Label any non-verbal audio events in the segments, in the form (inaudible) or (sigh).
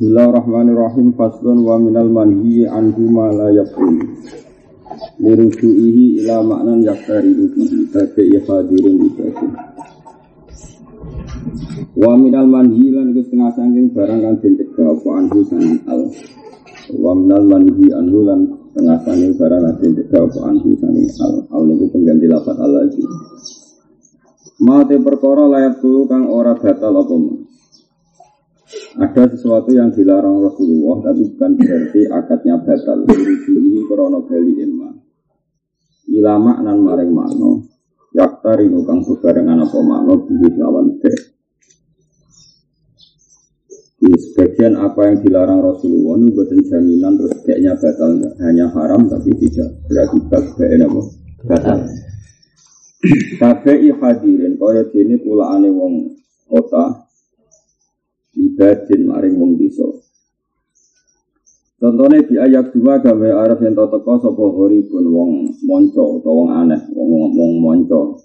Bismillahirrahmanirrahim. Faslun wa minal manhi anhu ma la yakun Liruju'ihi ila maknan yaktari bihi. Bagi ihadirin ibadi Wa minal manhi lan iku setengah sangking barang kan den cegah apa anhu sanging al. Wa minal manhi anhu lan setengah sangking barang kan den cegah apa anhu sanging al. Al niku pengganti lafaz al lagi. Ma te perkara layak tulu kang ora batal apa ada sesuatu yang dilarang Rasulullah tapi bukan berarti akadnya batal. ini krono bali emma. Ilama nan maring makno. Yaktari kang bebarengan apa makno bihi lawan be. Di sebagian apa yang dilarang Rasulullah ini buatan jaminan terus kayaknya batal hanya haram tapi tidak berakibat kayak apa batal. Kabeh hadirin kaya dene pulaane wong kota ibadin maring wong desa. Contohnya di ayat dua gawe araf yang toko sopo hori pun wong monco atau wong aneh, wong wong monco.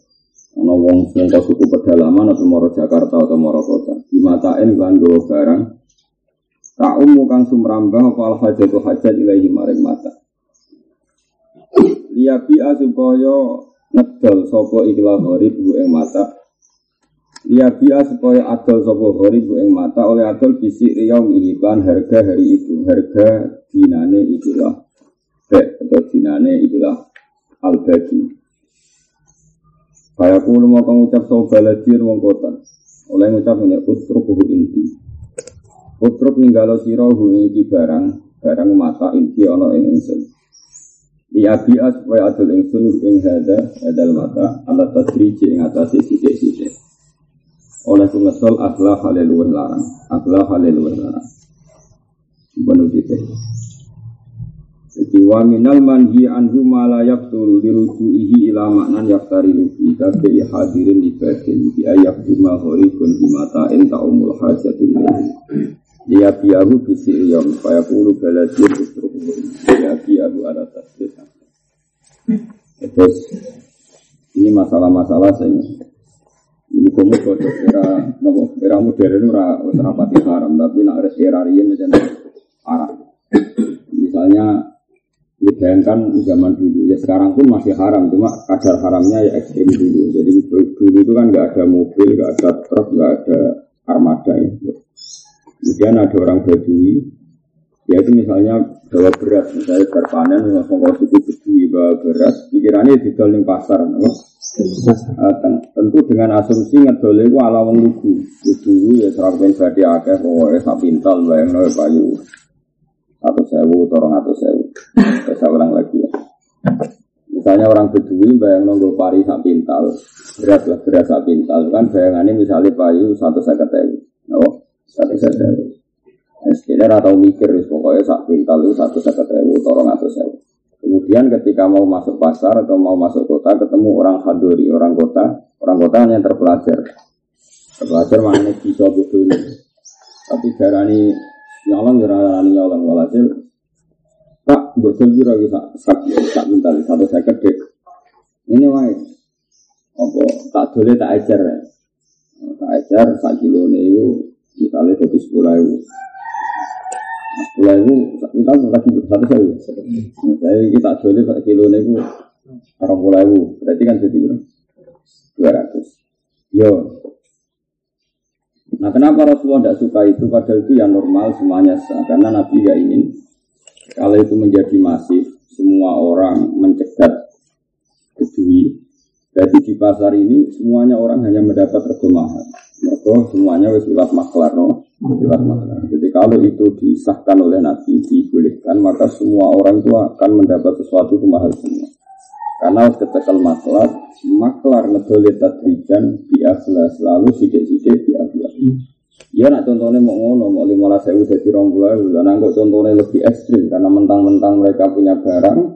Ono wong sangka suku pedalaman atau moro Jakarta atau moro kota. Di mata ini kan barang. Tak umu kang sumrambah apa al hajatu hajat ilahi maring mata. Liabi supaya ngedol sopo ikhlas hori bu mata Dia biar supaya adol sopo hori bu ing mata oleh adol bisik riau mihiklan harga hari itu harga dinane ikilah be atau dinane ikilah al bagi. Kayak kulo mau mengucap so baladir wong kota oleh ngucap ini utruk hu inti. Utruk ninggalo siro hu iki barang barang mata inti ono ing ingsun. Dia biar supaya adol ingsun ing hada hadal mata alat tadriji ing atase sithik-sithik oleh sumetol aklah haleluwah larang. Aklah haleluwah larang. Benar gitu jadi wa minal manhi anhu ma la yaqtul lirujuihi ila maknan yaktari luki kabe hadirin ibadin bi ayak bima horibun bimata enta umul hajatu ilaihi dia biahu bisi yom supaya puluh baladir ustruhu dia biahu ada tasbih. Terus ini masalah-masalah saya kamu kode era nopo era modern ora rapati haram tapi nak era riyen macam haram. Misalnya dibayangkan zaman dulu ya sekarang pun masih haram cuma kadar haramnya ya ekstrim dulu jadi dulu itu kan nggak ada mobil nggak ada truk nggak ada armada ya kemudian ada orang badui ya itu misalnya bawa beras misalnya berpanen langsung kalau suku bedui bawa beras pikirannya di di pasar no? Uh, tentu dengan asumsi ngedol itu ala wong lugu. Lugu ya serang ben badhe akeh pokoke sak pintal bayangno ya payu. Atau sewu, torong atau sewu. (laughs) Saya ulang lagi ya. Misalnya orang Bedui bayang nunggu pari sak pintal, beras lah beras sak pintal kan bayangannya misalnya payu satu sekat sewu, no, satu sekat sekitar atau mikir, pokoknya sak pintal itu satu sekat sewu, torong atau sewu. Kemudian ketika mau masuk pasar atau mau masuk kota ketemu orang hadori, orang kota, orang kota hanya terpelajar. Terpelajar mana bisa betul. Tapi darani nyolong ya darani nyolong walhasil Pak, betul kira bisa sak ya, tak minta satu saya kedek. Ini wae. Apa tak boleh tak ajar ya. Tak ajar sak kilo itu misalnya jadi sepuluh ribu. Mulai itu kita lagi satu sewu. Saya kita jualnya pada kilo itu orang mulai itu berarti kan jadi dua ratus. Yo. Nah kenapa Rasulullah tidak suka itu? Padahal itu yang normal semuanya. Karena Nabi gak ingin kalau itu menjadi masif, semua orang mencegat kedui. Jadi di pasar ini semuanya orang hanya mendapat rego mahal. Mereka semuanya wis liwat maklar, no? Jadi kalau itu disahkan oleh Nabi, dibolehkan, maka semua orang itu akan mendapat sesuatu itu mahal semua. Karena ketika maklar, maklar ngedole tadrijan di akhlas, lalu sidik-sidik di akhlas. Ya nak contohnya mau ngono, mau lima belas sewu jadi rong bulan, contohnya lebih ekstrim karena mentang-mentang mereka punya barang,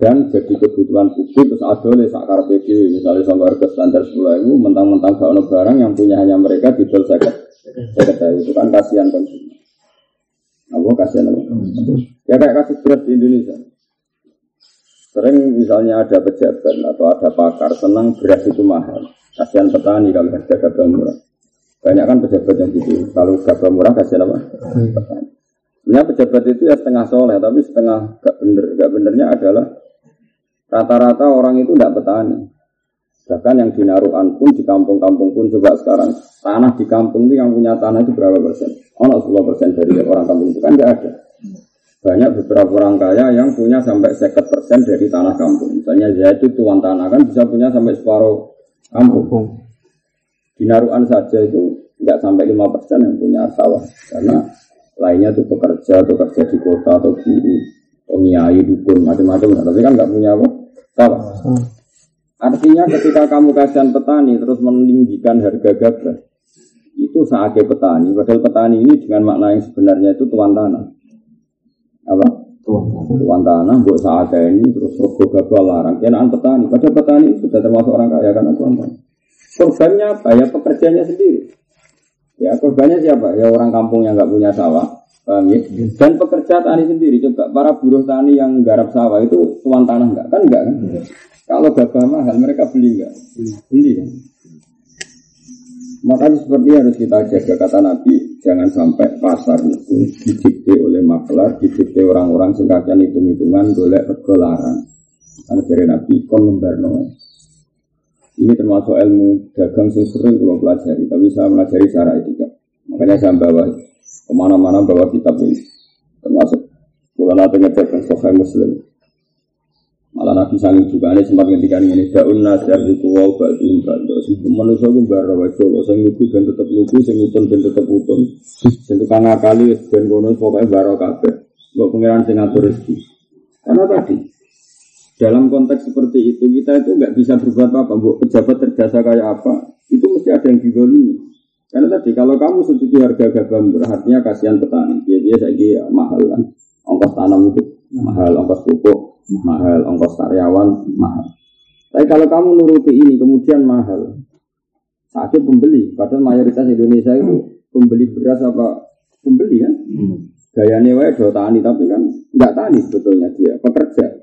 dan jadi kebutuhan publik terus ada oleh sakar PD misalnya sampai harga standar sepuluh itu mentang-mentang ada barang yang punya hanya mereka dijual seket seket itu kan kasihan konsumen apa kasihan apa ya kayak kasus beras di Indonesia sering misalnya ada pejabat atau ada pakar senang beras itu mahal kasihan petani kalau harga gabah murah Banyak kan pejabat yang gitu. Kalau gabah murah kasih apa? Petani. Sebenarnya pejabat itu ya setengah soleh, tapi setengah gak bener. Gak benernya adalah rata-rata orang itu tidak petani. Bahkan yang di Naruan pun, di kampung-kampung pun coba sekarang. Tanah di kampung itu yang punya tanah itu berapa persen? Oh, 10 persen dari orang kampung itu kan nggak ada. Banyak beberapa orang kaya yang punya sampai seket persen dari tanah kampung. Misalnya saya itu tuan tanah kan bisa punya sampai separuh kampung. Di Naruan saja itu nggak sampai lima persen yang punya sawah. Karena lainnya itu pekerja, pekerja di kota atau guru, pengiai, dukun, macam-macam. Tapi kan nggak punya apa? Sawah. Artinya ketika kamu kasihan petani terus meninggikan harga gabah, itu saatnya petani. Padahal petani ini dengan makna yang sebenarnya itu tuan tanah. Apa? Tuan tanah, buat saatnya ini terus rego gabah larang. Kenaan petani. Padahal petani sudah termasuk orang kaya karena tuan tanah. Korbannya apa? Ya pekerjanya sendiri. Ya korbannya siapa? Ya orang kampung yang nggak punya sawah. Paham ya? Dan pekerja tani sendiri. Coba para buruh tani yang garap sawah itu tuan tanah nggak? Kan enggak kan? Kalau gabah mahal mereka beli nggak? Beli kan? Makanya seperti harus kita jaga kata Nabi, jangan sampai pasar itu didikte oleh maklar, didikte orang-orang sing kakean hitung-hitungan golek rego larang. Karena dari Nabi kon membarno. Ini termasuk ilmu dagang yang sering kalau pelajari, tapi saya pelajari cara etika. Makanya saya bawa ke mana-mana bawa kitab ini, termasuk kalau nanti ngecek Sahih Muslim. Malah Nabi sangi juga ini sempat ngendikan ini daun nasir di kuwau batu batu. Si manusia pun bara wae lo sing lugu ben tetep lugu, sing utun ben tetep utun. Sing tukang ngakali ben kono pokoke baro kabeh. Mbok pengiran sing ngatur rezeki. Karena tadi dalam konteks seperti itu kita itu nggak bisa berbuat apa, bu pejabat terjasa kayak apa, itu mesti ada yang didolimi. Karena tadi kalau kamu setuju harga gabah murah, artinya kasihan petani. Ya biasa ya, mahal kan, ongkos tanam itu mahal, ongkos pupuk mahal, ongkos karyawan mahal. Tapi kalau kamu nuruti ini kemudian mahal, sakit pembeli. Padahal mayoritas Indonesia itu pembeli beras apa pembeli kan? Hmm. Gayanya wae do tani tapi kan nggak tani sebetulnya dia pekerja.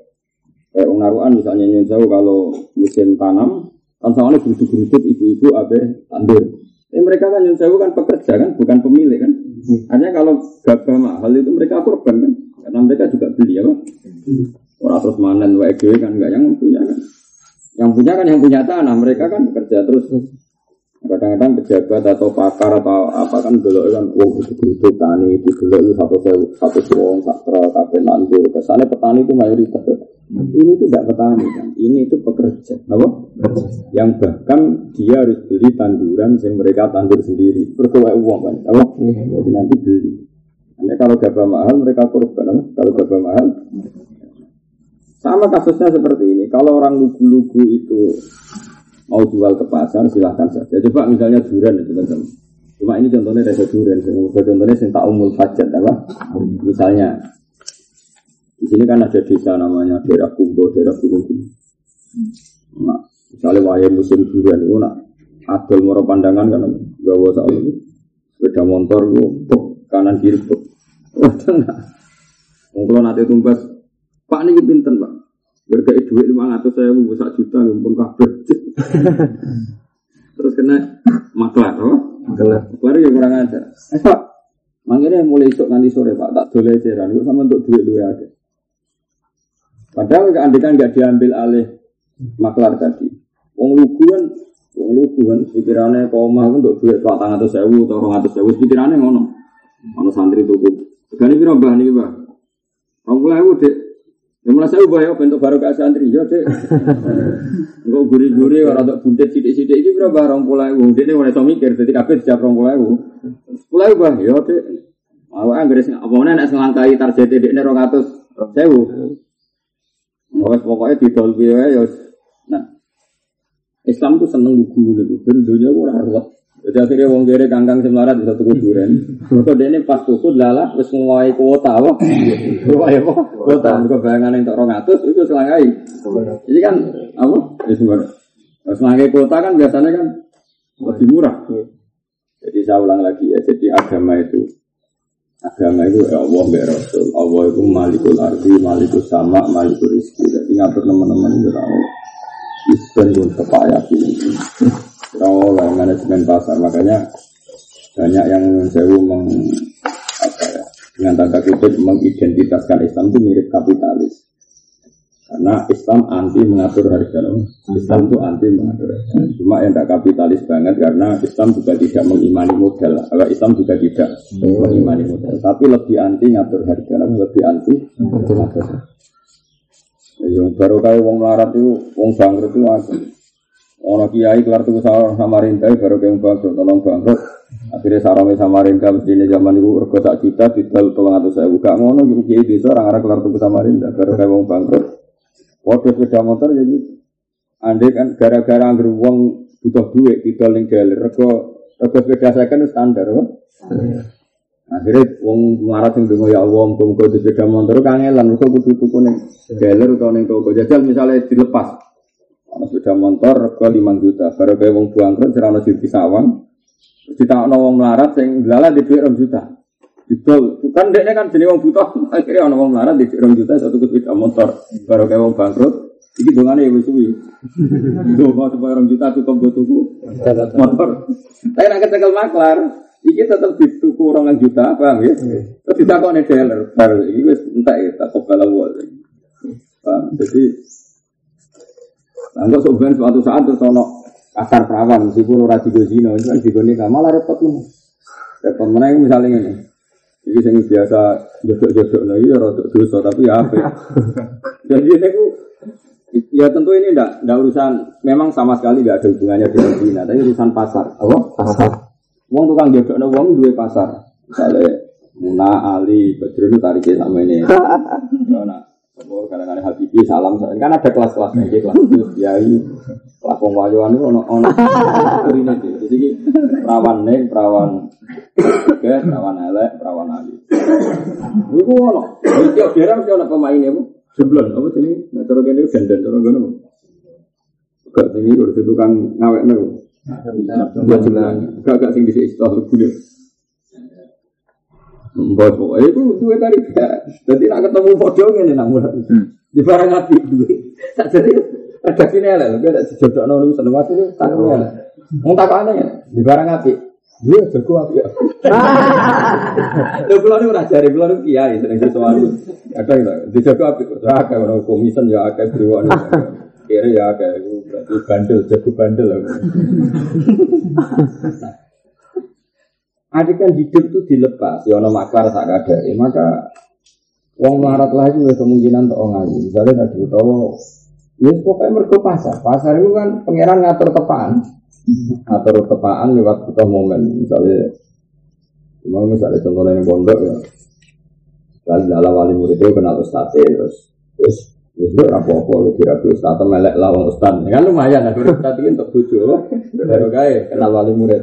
Kayak naruhan misalnya nyun kalau musim tanam kan soalnya geruduk-geruduk ibu-ibu abe tandur. Tapi mereka kan nyun kan pekerja kan bukan pemilik kan. Hmm. Hanya kalau gabah mahal itu mereka korban kan karena mereka juga beli apa? Orang terus manen WG kan enggak yang punya kan. Yang punya kan yang punya tanah, mereka kan bekerja terus. Kadang-kadang pejabat atau pakar atau apa kan dulu kan uang itu itu tani itu dulu itu satu sewu satu uang sakra kafe nandur kesannya petani itu mayoritas ini itu tidak petani kan? Ini itu pekerja. Apa? Yang bahkan dia harus beli tanduran yang mereka tandur sendiri. Berkuai uang kan? Apa? Jadi nanti beli. Nanti kalau gabah mahal mereka korban kalau gabah mahal sama kasusnya seperti ini. Kalau orang lugu-lugu itu mau jual ke pasar, silahkan saja. Coba misalnya durian itu teman Cuma ini contohnya rasa durian. Contohnya yang tak umul hajat apa? Misalnya di sini kan ada desa namanya daerah Kumbo, daerah Gunung Nah, misalnya wayang musim durian itu nak adol moro pandangan kan bawa soal itu sepeda motor itu kanan kiri tengah. Kalau nanti tumbas Pak ini pinten pak. Berkai duit lima ratus saya mau sak juta ngumpul kabel. Terus kena maklar, oh? Maklar. Maklar ya kurang aja. Eh pak, manggilnya mulai esok nanti sore pak, tak boleh ceran. Sama untuk duit dua aja. Padahal keandikan nggak diambil alih maklar tadi. Wong lugu kan, wong lugu kan, pikirannya koma kan untuk duit pak tangan atau sewu atau orang atau sewu, pikirannya ngono. Ono santri tuh, Segani piro mbah nih mbah. Orang mulai dek Ya mulai saya ubah ya bentuk baru ke santri ya dek. Enggak (laughs) guri-guri orang untuk buntet sidik-sidik ini berapa orang pulai ibu. Dia ini mulai mikir jadi kafe setiap orang pulai ibu. Pulai ubah ya dek. Mau anggere sing apa mana nek selangkai target dek nek 200 sewu. Wes pokoknya didol piye ya. Nah. Islam tuh seneng lugu gitu. Ben dunia ora ruwet. Jadi akhirnya wong kere kangkang semarat di satu kuburan. Mereka ini pas tuku lala wis nguwai kuota wah. Nguwai apa? Kuota. Mereka bayangan yang tak rongatus itu selangai. Jadi kan apa? Ya sembar. Selangai kuota kan biasanya kan lebih murah. Jadi saya ulang lagi ya. Jadi agama itu agama itu ya Allah ya Rasul. Allah itu malikul ardi, malikul sama, malikul rizki. Jadi ngatur teman-teman itu Allah. Isben pun kepak yakin. Oh, manajemen pasar. Makanya banyak yang sewu meng apa ya, dengan tanda kutip mengidentitaskan Islam itu mirip kapitalis. Karena Islam anti mengatur harga. Islam itu anti mengatur harga. Cuma yang tidak kapitalis banget karena Islam juga tidak mengimani modal. Kalau Islam juga tidak mengimani modal. Tapi lebih anti ngatur harga. Lebih anti ngatur harga. Yang baru kayak wong larat itu, wong bangkrut itu apa? Orang kiai kelar tuh Samarinda baru kayak wong bangkrut, tolong bangkrut. Akhirnya sarangnya Samarinda mesti ini zaman itu rego tak juta, didal tolong atau saya buka ngono, gitu kiai desa orang arah kelar tuh Samarinda baru kayak wong bangkrut. Waktu sepeda motor ya gitu. Andai kan gara-gara anggur wong butuh duit, didal ning jalan, rego rego sepeda saya kan standar, kan? Akhirnya wong marah sing dongo ya Allah, muga-muga di sepeda motor kangelan, muga kudu tuku ning dealer utawa ning toko jajal misalnya dilepas. Ana sepeda motor rego 5 juta, baru kaya wong bangkrut sira ana siji sawang. Ditakno wong melarat sing lala di dhuwit 2 juta. Didol, bukan dekne kan jenenge wong butuh, (laughs) akhirnya ana wong melarat di dhuwit 2 juta satu sepeda motor, baru kaya wong bangkrut. Iki dongane ya wis suwi. (laughs) Donga supaya 2 juta cukup go tuku motor. Tapi nek kecekel maklar, Iki tetap dituku orang juta, paham ya? Terus ditakoni dealer, baru iki wis entek ya, tak kobal awal. Paham? Jadi Nanti sebenarnya suatu saat terus ono kasar perawan, meskipun ora digo zina, itu kan nikah, malah repot lu. Repot mana yang misalnya ini, ini yang biasa jodok-jodok lagi ya rotok dosa, tapi ya apa? (laughs) Jadi aku Ya tentu ini enggak, enggak urusan, memang sama sekali enggak ada hubungannya dengan zina, tapi urusan pasar. Apa? Pasar. Wong tukang jodok wong dua pasar. Misalnya Muna, Ali, Badrun itu tariknya sama ini. (laughs) Nah, Oh, kadang-kadang Habibi salam kan ada kelas-kelasnya gitu kelas kiai kelas wong wayuan itu ono ono. Kurine itu jadi perawan neng perawan oke perawan elek perawan ali. Itu ono. Tiap daerah mesti ono pemainnya bu. Sebelum apa sini nah terus ini dandan terus gimana bu. Gak tinggi udah tukang ngawek nih gak gak sing bisa istilah kuliah Mbak pokoknya itu duit tadi ya. Jadi nak ketemu foto ini namun di barang api duit. Tak jadi ada sini lah. Ada sejodoh nol seneng mati itu tanggung ya. Mau tak ya? Di barang api. Iya, jago api ya. (laughs) Lo pulau ini udah cari pulau ini kiai sering sesuatu. Ada gitu. Di jago api. Ada kalau komisen ya ada beriwan. Kira ya ada. Berarti bandel, jago bandel. (laughs) Adik kan hidup itu dilepas, ya ono maklar sak kadare, maka wong melarat lagi ya kemungkinan untuk ngaji. Misalnya tadi utawa ya pokoknya mergo pasar. Pasar itu kan pangeran ngatur tepaan. Ngatur tepaan lewat butuh momen. Misalnya Cuma misalnya contohnya yang pondok ya Kali dalam wali murid itu kenal ustadz terus Terus itu apa-apa kira kira ustadz melek lawang ustadz ya kan lumayan akhirnya ustadz ini untuk bujo baru kaya kenal wali murid.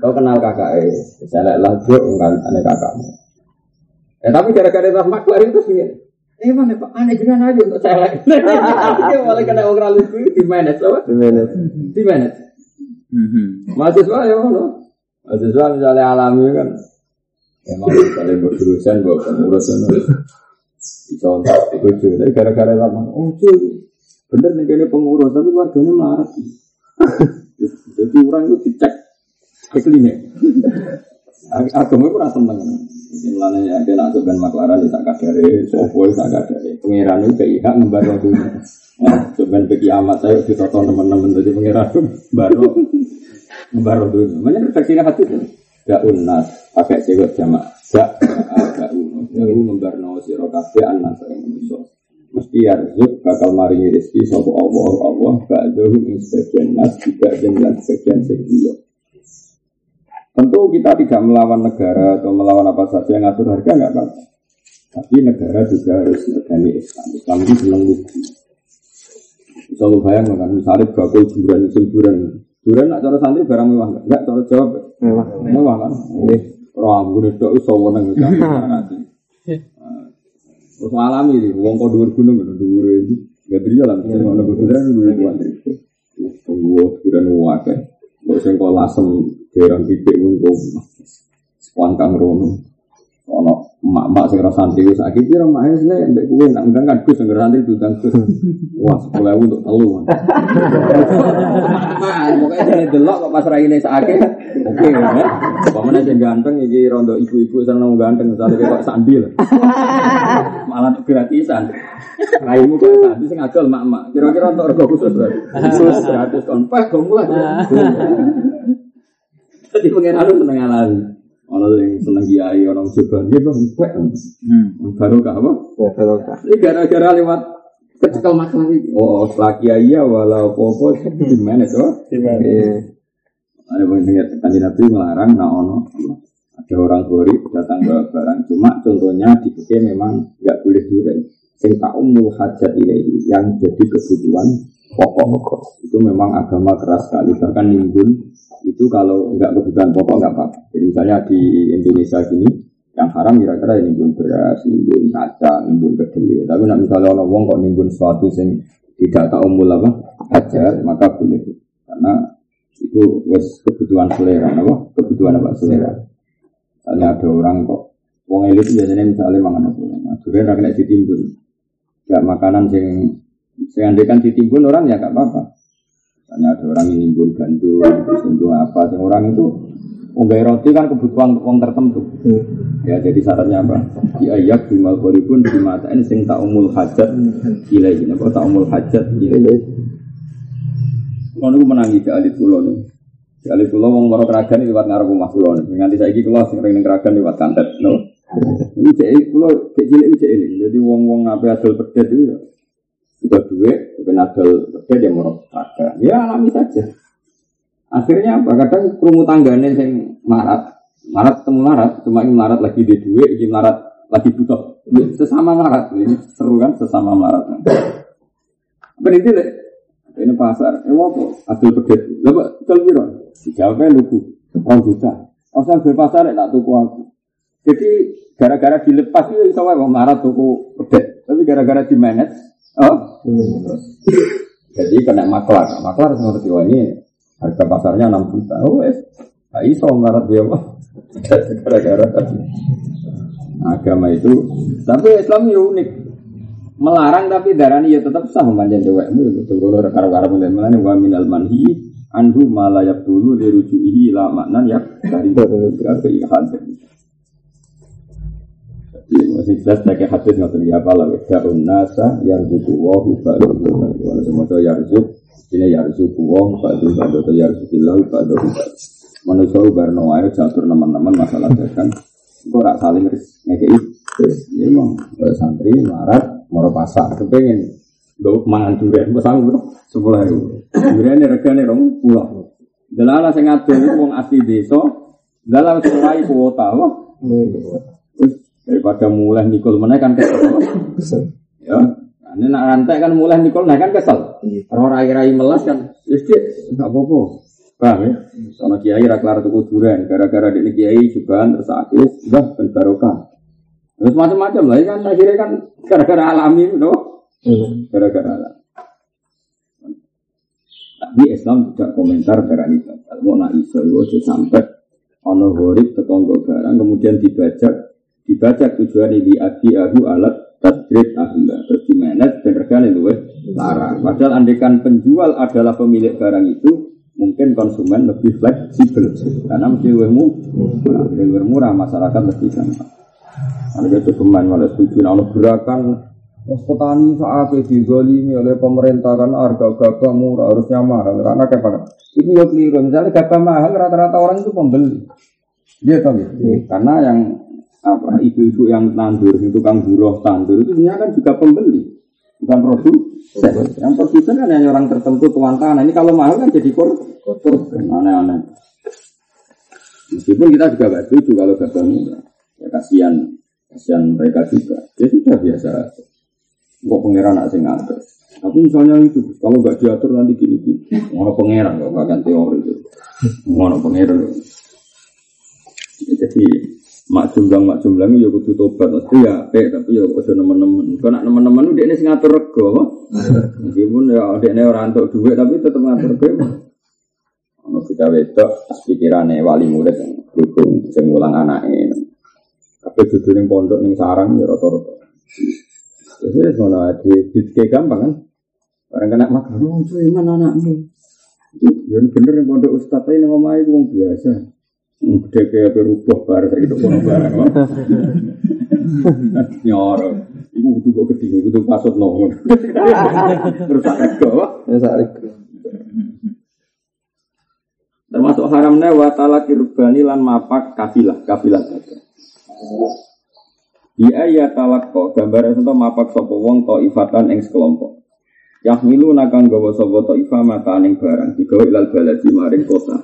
Kau kenal kakak eh saya lah gue enggak aneh kakakmu. Eh tapi gara-gara itu maklar itu sih eh mana pak? Aneh jangan aja untuk saya. Dia (laughs) malah kena orang lucu di manage apa? Di manage di manage mahasiswa ya mana mahasiswa misalnya alami kan emang misalnya berurusan bawa pengurusan Contoh itu tapi gara-gara lama, oh cuy, bener nih kayaknya pengurus, tapi warganya marah. (laughs) Jadi orang itu dicek iklimnya. (laughs) Agama itu rasa seneng. Mulanya ya dia nak sebenarnya maklaran tak kadare, sopo tak kadare. Pangeran itu kayak hak membaru dunia. Sebenarnya bagi amat saya ditonton teman-teman dari pangeran baru membaru dunia. Mana refleksinya hati itu? Gak unas pakai cewek jamak. Gak agak unas. Yang membarno siro kafe anak saya manusia. Mesti yarzuk bakal maringi rezeki sopo Allah Allah ba'dahu ing sebagian nas juga dengan sebagian sekiyo. Tentu kita tidak melawan negara atau melawan apa saja yang ngatur harga nggak apa. Tapi negara juga harus negani Islam. Islam itu bilang lucu. Selalu bayang kan, misalnya bakul buran, buran, buran nak cara santri barang mewah nggak? Nggak cara jawab mewah, mewah kan? Orang gue itu iso menang Terus alami sih, wong kok dhuwur gunung ngono dhuwur iki. Gak beri lah, sing ono kuburan dhuwur kuat. Tunggu kuburan wae. Kok sing kok lasem derang titik ngono. Sekuan kang rono. Ono mak-mak sing ora santri wis sakit kira mak wis nek mbek kowe nak undang kan Gus sing santri diundang Gus. (laughs) Wah, 10.000 untuk telu. (laughs) Pokoke dene delok kok pas raine sakit. Oke. Pamane sing ganteng iki rondo ibu-ibu seneng ganteng misalnya kok sandi lah. Malah gratisan. Raimu kok sandi sing adol mak-mak. Kira-kira untuk rego khusus. Khusus gratis kon peh go mulai. Jadi pengen anu seneng alami. Ono yang seneng kiai, orang coba dia bang. Baru kah apa? Ini gara-gara lewat kecekel masalah ini. Oh, setelah kiai ya walau popo di mana tuh? Ada yang dengar kanji nabi melarang, nah ono ada orang gori datang ke barang. Cuma contohnya di memang nggak boleh juga. Sing umul hajat ini yang jadi kebutuhan pokok itu memang agama keras sekali bahkan nimbun itu kalau nggak kebutuhan pokok nggak apa-apa. Jadi misalnya di Indonesia gini yang haram kira-kira ya nimbun beras, nimbun kaca, nimbun kedelai. Tapi nak misalnya orang wong kok nimbun sesuatu yang tidak tak umul apa ajar maka boleh karena itu wes kebutuhan selera, apa kebutuhan apa selera. Misalnya ada orang kok wong elit biasanya misalnya mangan apa, nah, sebenarnya kena ditimbun. Gak makanan yang saya andekan ditimbun orang ya gak apa-apa. Misalnya ada orang yang nimbun gandum, nimbun apa, yang orang itu Unggai roti kan kebutuhan uang tertentu. Hmm. Ya jadi syaratnya apa? Di ayat bimal koribun di mata ini sing tak umul hajat ini Apa tak umul hajat ilai. Kalau aku menangi ke alit pulau nih. Di alit pulau wong moro keragan lewat ngarep rumah pulau nih. Nganti saya gitu loh sering neng keragan lewat kantet. No. Ini cek pulau cek cilik cek ini. Jadi wong wong apa adol pedet itu ya. Sudah duit, kena adol pedet dia moro keragan. Ya alami saja. Akhirnya apa? Kadang kerumut tanggane sing marat, marat ketemu marat, cuma ini marat lagi di dua, ini marat lagi butuh. Sesama marat, ini seru kan sesama marat. Berarti ini pasar, eh apa? Hasil pedet, lepas jual biro, dijawabnya lugu, orang juta. Asal di pasar tak tuku aku. Jadi gara-gara dilepas itu bisa wae marat tuku pedet, tapi gara-gara di manage, oh, jadi kena maklar, maklar seperti ini Harga pasarnya 6 juta. Oh, wes. Nah, iso melarat dia mah. Gara-gara agama itu. Tapi Islam ya unik. Melarang tapi darani ya tetap sah memanjang cewekmu ya betul kalau karo-karo mulai mulai wa minal manhi anhu malayak dulu dirujuihi la maknan ya dari ihad. Jadi masih jelas pakai hadis nggak terlihat apa lah. Darun nasa yarzuku wahu ba'du. Kalau semua yarzuk ini ya rizuku wong, badu badu atau ya rizuki lau, badu badu. Manusia barno ayo catur teman-teman masalah dagang. Kok rak saling ngekei. Ini emang santri marat, moro pasar, kepengen Gue mangan durian, sanggup bro, sepuluh ribu. Durian ini regane rong pulau. Delala sing ngadol wong asli desa, dalam sesuai kuota, wah. Daripada mulai nikul mana kan kesel. Ya, ini nak rantai kan mulai nikol, nah kan kesel. Iya. Orang rai-rai melas kan, istri nggak apa-apa. Paham ya? Soalnya kiai raklar tuh kuduran, gara-gara di kiai juga terus akhirnya sudah ben barokah. Terus macam-macam lah, kan akhirnya kan gara-gara alami, no? Iya. Gara-gara alam. Tapi Islam tidak komentar darah itu. Kalau mau nak iso, itu sampai ono horib tetonggo barang, kemudian dibajak, dibajak tujuan ini adi ahu alat tadrib ahla terus di manage dan regane luwih larang padahal andekan penjual adalah pemilik barang itu mungkin konsumen lebih fleksibel karena mesti lebih murah lebih murah masyarakat lebih gampang ada itu pemain malah setuju nah gerakan petani saat ini oleh pemerintah kan harga gabah murah harusnya mahal karena apa? Ini ya keliru. Misalnya gabah mahal rata-rata orang itu pembeli. Dia tahu ya. Karena yang apa ibu-ibu yang tandur itu tukang buruh tandur itu sebenarnya kan juga pembeli bukan produsen. Yang produsen kan hanya orang tertentu tuan tanah. Ini kalau mahal kan jadi korban aneh-aneh. Meskipun kita juga gak setuju kalau gagal murah. Ya kasihan kasihan mereka juga. Ya sudah biasa kok pangeran nak sing ngatur tapi misalnya itu kalau nggak diatur nanti gini gini. Mau pangeran nggak akan teori itu. Mau pangeran. Jadi mak jumlang mak jumlang ya kudu tobat mesti ya tapi ya kudu nemen-nemen kok nak nemen-nemen dia ini ngatur rego (laughs) meskipun ya dia ini orang untuk duit tapi tetap ngatur rego ono kita wedok pikirane wali murid yang dukung sing mulang anake tapi Kejudu ning pondok ning sarang ya rata-rata. Jadi ngono di di gampang kan. Orang kena makan, oh cuy mana anakmu? Ya bener ning pondok ustaz ini itu wong biasa. Gede kayak berubah bar saya itu kono barang. (laughs) Nyoro. Iku kudu kok gede, kudu pasut nongol. Terus rego. Ya sak Termasuk haramnya wa talaki rubani lan mapak kafilah, kafilah saja. Ya ya talakko, gambar itu mapak sapa wong to ifatan ing sekelompok. Yahmilu nakang gawa sapa to ifa maka ning barang digawa ilal baladi maring kota.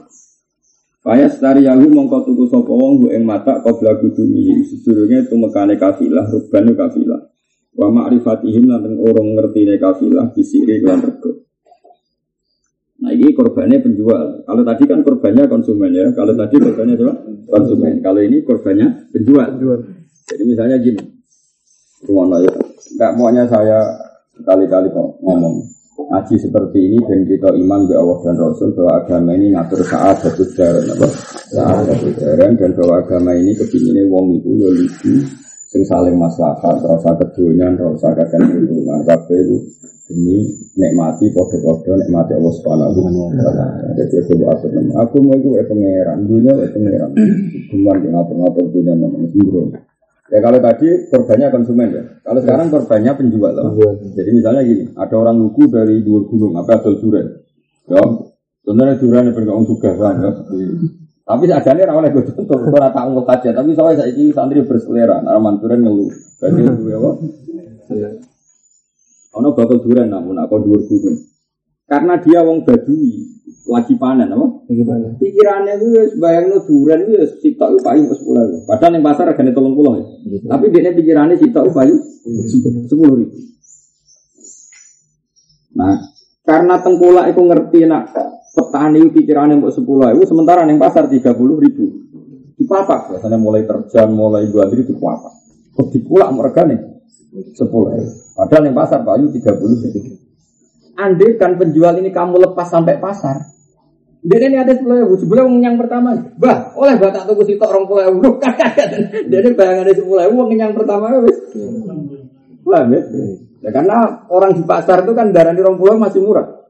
Payas tari yahu mongko tuku sapa wong ing mata qabla kudumi sedurunge tumekane kafilah rubani kafilah. Wa ma'rifatihim lan orang ngertine kafilah bisiri lan rego. Nah ini korbannya penjual. Kalau tadi kan korbannya konsumen ya. Kalau tadi korbannya apa? Konsumen. Kalau ini korbannya penjual. Jadi misalnya gini, rumah ya. Enggak maunya saya kali-kali kok ngomong ngaji seperti ini dan kita iman bahwa Allah dan Rasul bahwa agama ini ngatur saat satu jaran apa saat satu jaran dan bahwa agama ini kepinginnya wong itu ya lucu sing saling maslahat rasa kedonyan rasa kakek hubungan kabeh itu demi nikmati podo-podo nikmati Allah Subhanahu wa taala. Jadi aku atur. Aku mau itu pangeran, dunia itu pangeran. Cuman ngatur-ngatur dunia sembrono. Ya kalau tadi korbannya konsumen ya. Kalau sekarang korbannya penjual loh. Jadi misalnya gini, ada orang lugu dari dua gunung, apa asal durian. Ya, sebenarnya durian yang bergabung suka kan ya. Tapi seadanya rawalnya gue contoh, gue rata ngomong aja. Tapi soalnya saya ini santri berselera, nah manturan ngeluh. Berarti itu (laughs) ya, Ono bakal durian namun aku dua gunung. Karena dia wong badui lagi panen apa? Lagi panen. Pikirannya itu ya bayang no durian itu ya sitok itu payu sepuluh Padahal yang pasar harganya tolong pulau ya. Gitu. Tapi dia pikirannya sitok payu sepuluh ribu. Nah, karena tengkulak itu ngerti nak petani pikirannya mau sepuluh ribu, sementara yang pasar tiga puluh ribu. Dipapak, biasanya mulai terjang, mulai dua ribu dipapak. Kok dipulak mereka nih sepuluh ribu. Padahal yang pasar payu tiga puluh ribu. Andai kan penjual ini kamu lepas sampai pasar, dia ini ada sepuluh ribu, sebelum yang pertama, bah, oleh batak tunggu sitok orang puluh ribu, (laughs) kakak, dia ini bayangan ada sepuluh ribu, yang pertama, wes, paham ya? Ya karena orang di pasar itu kan darah di orang pulau masih murah.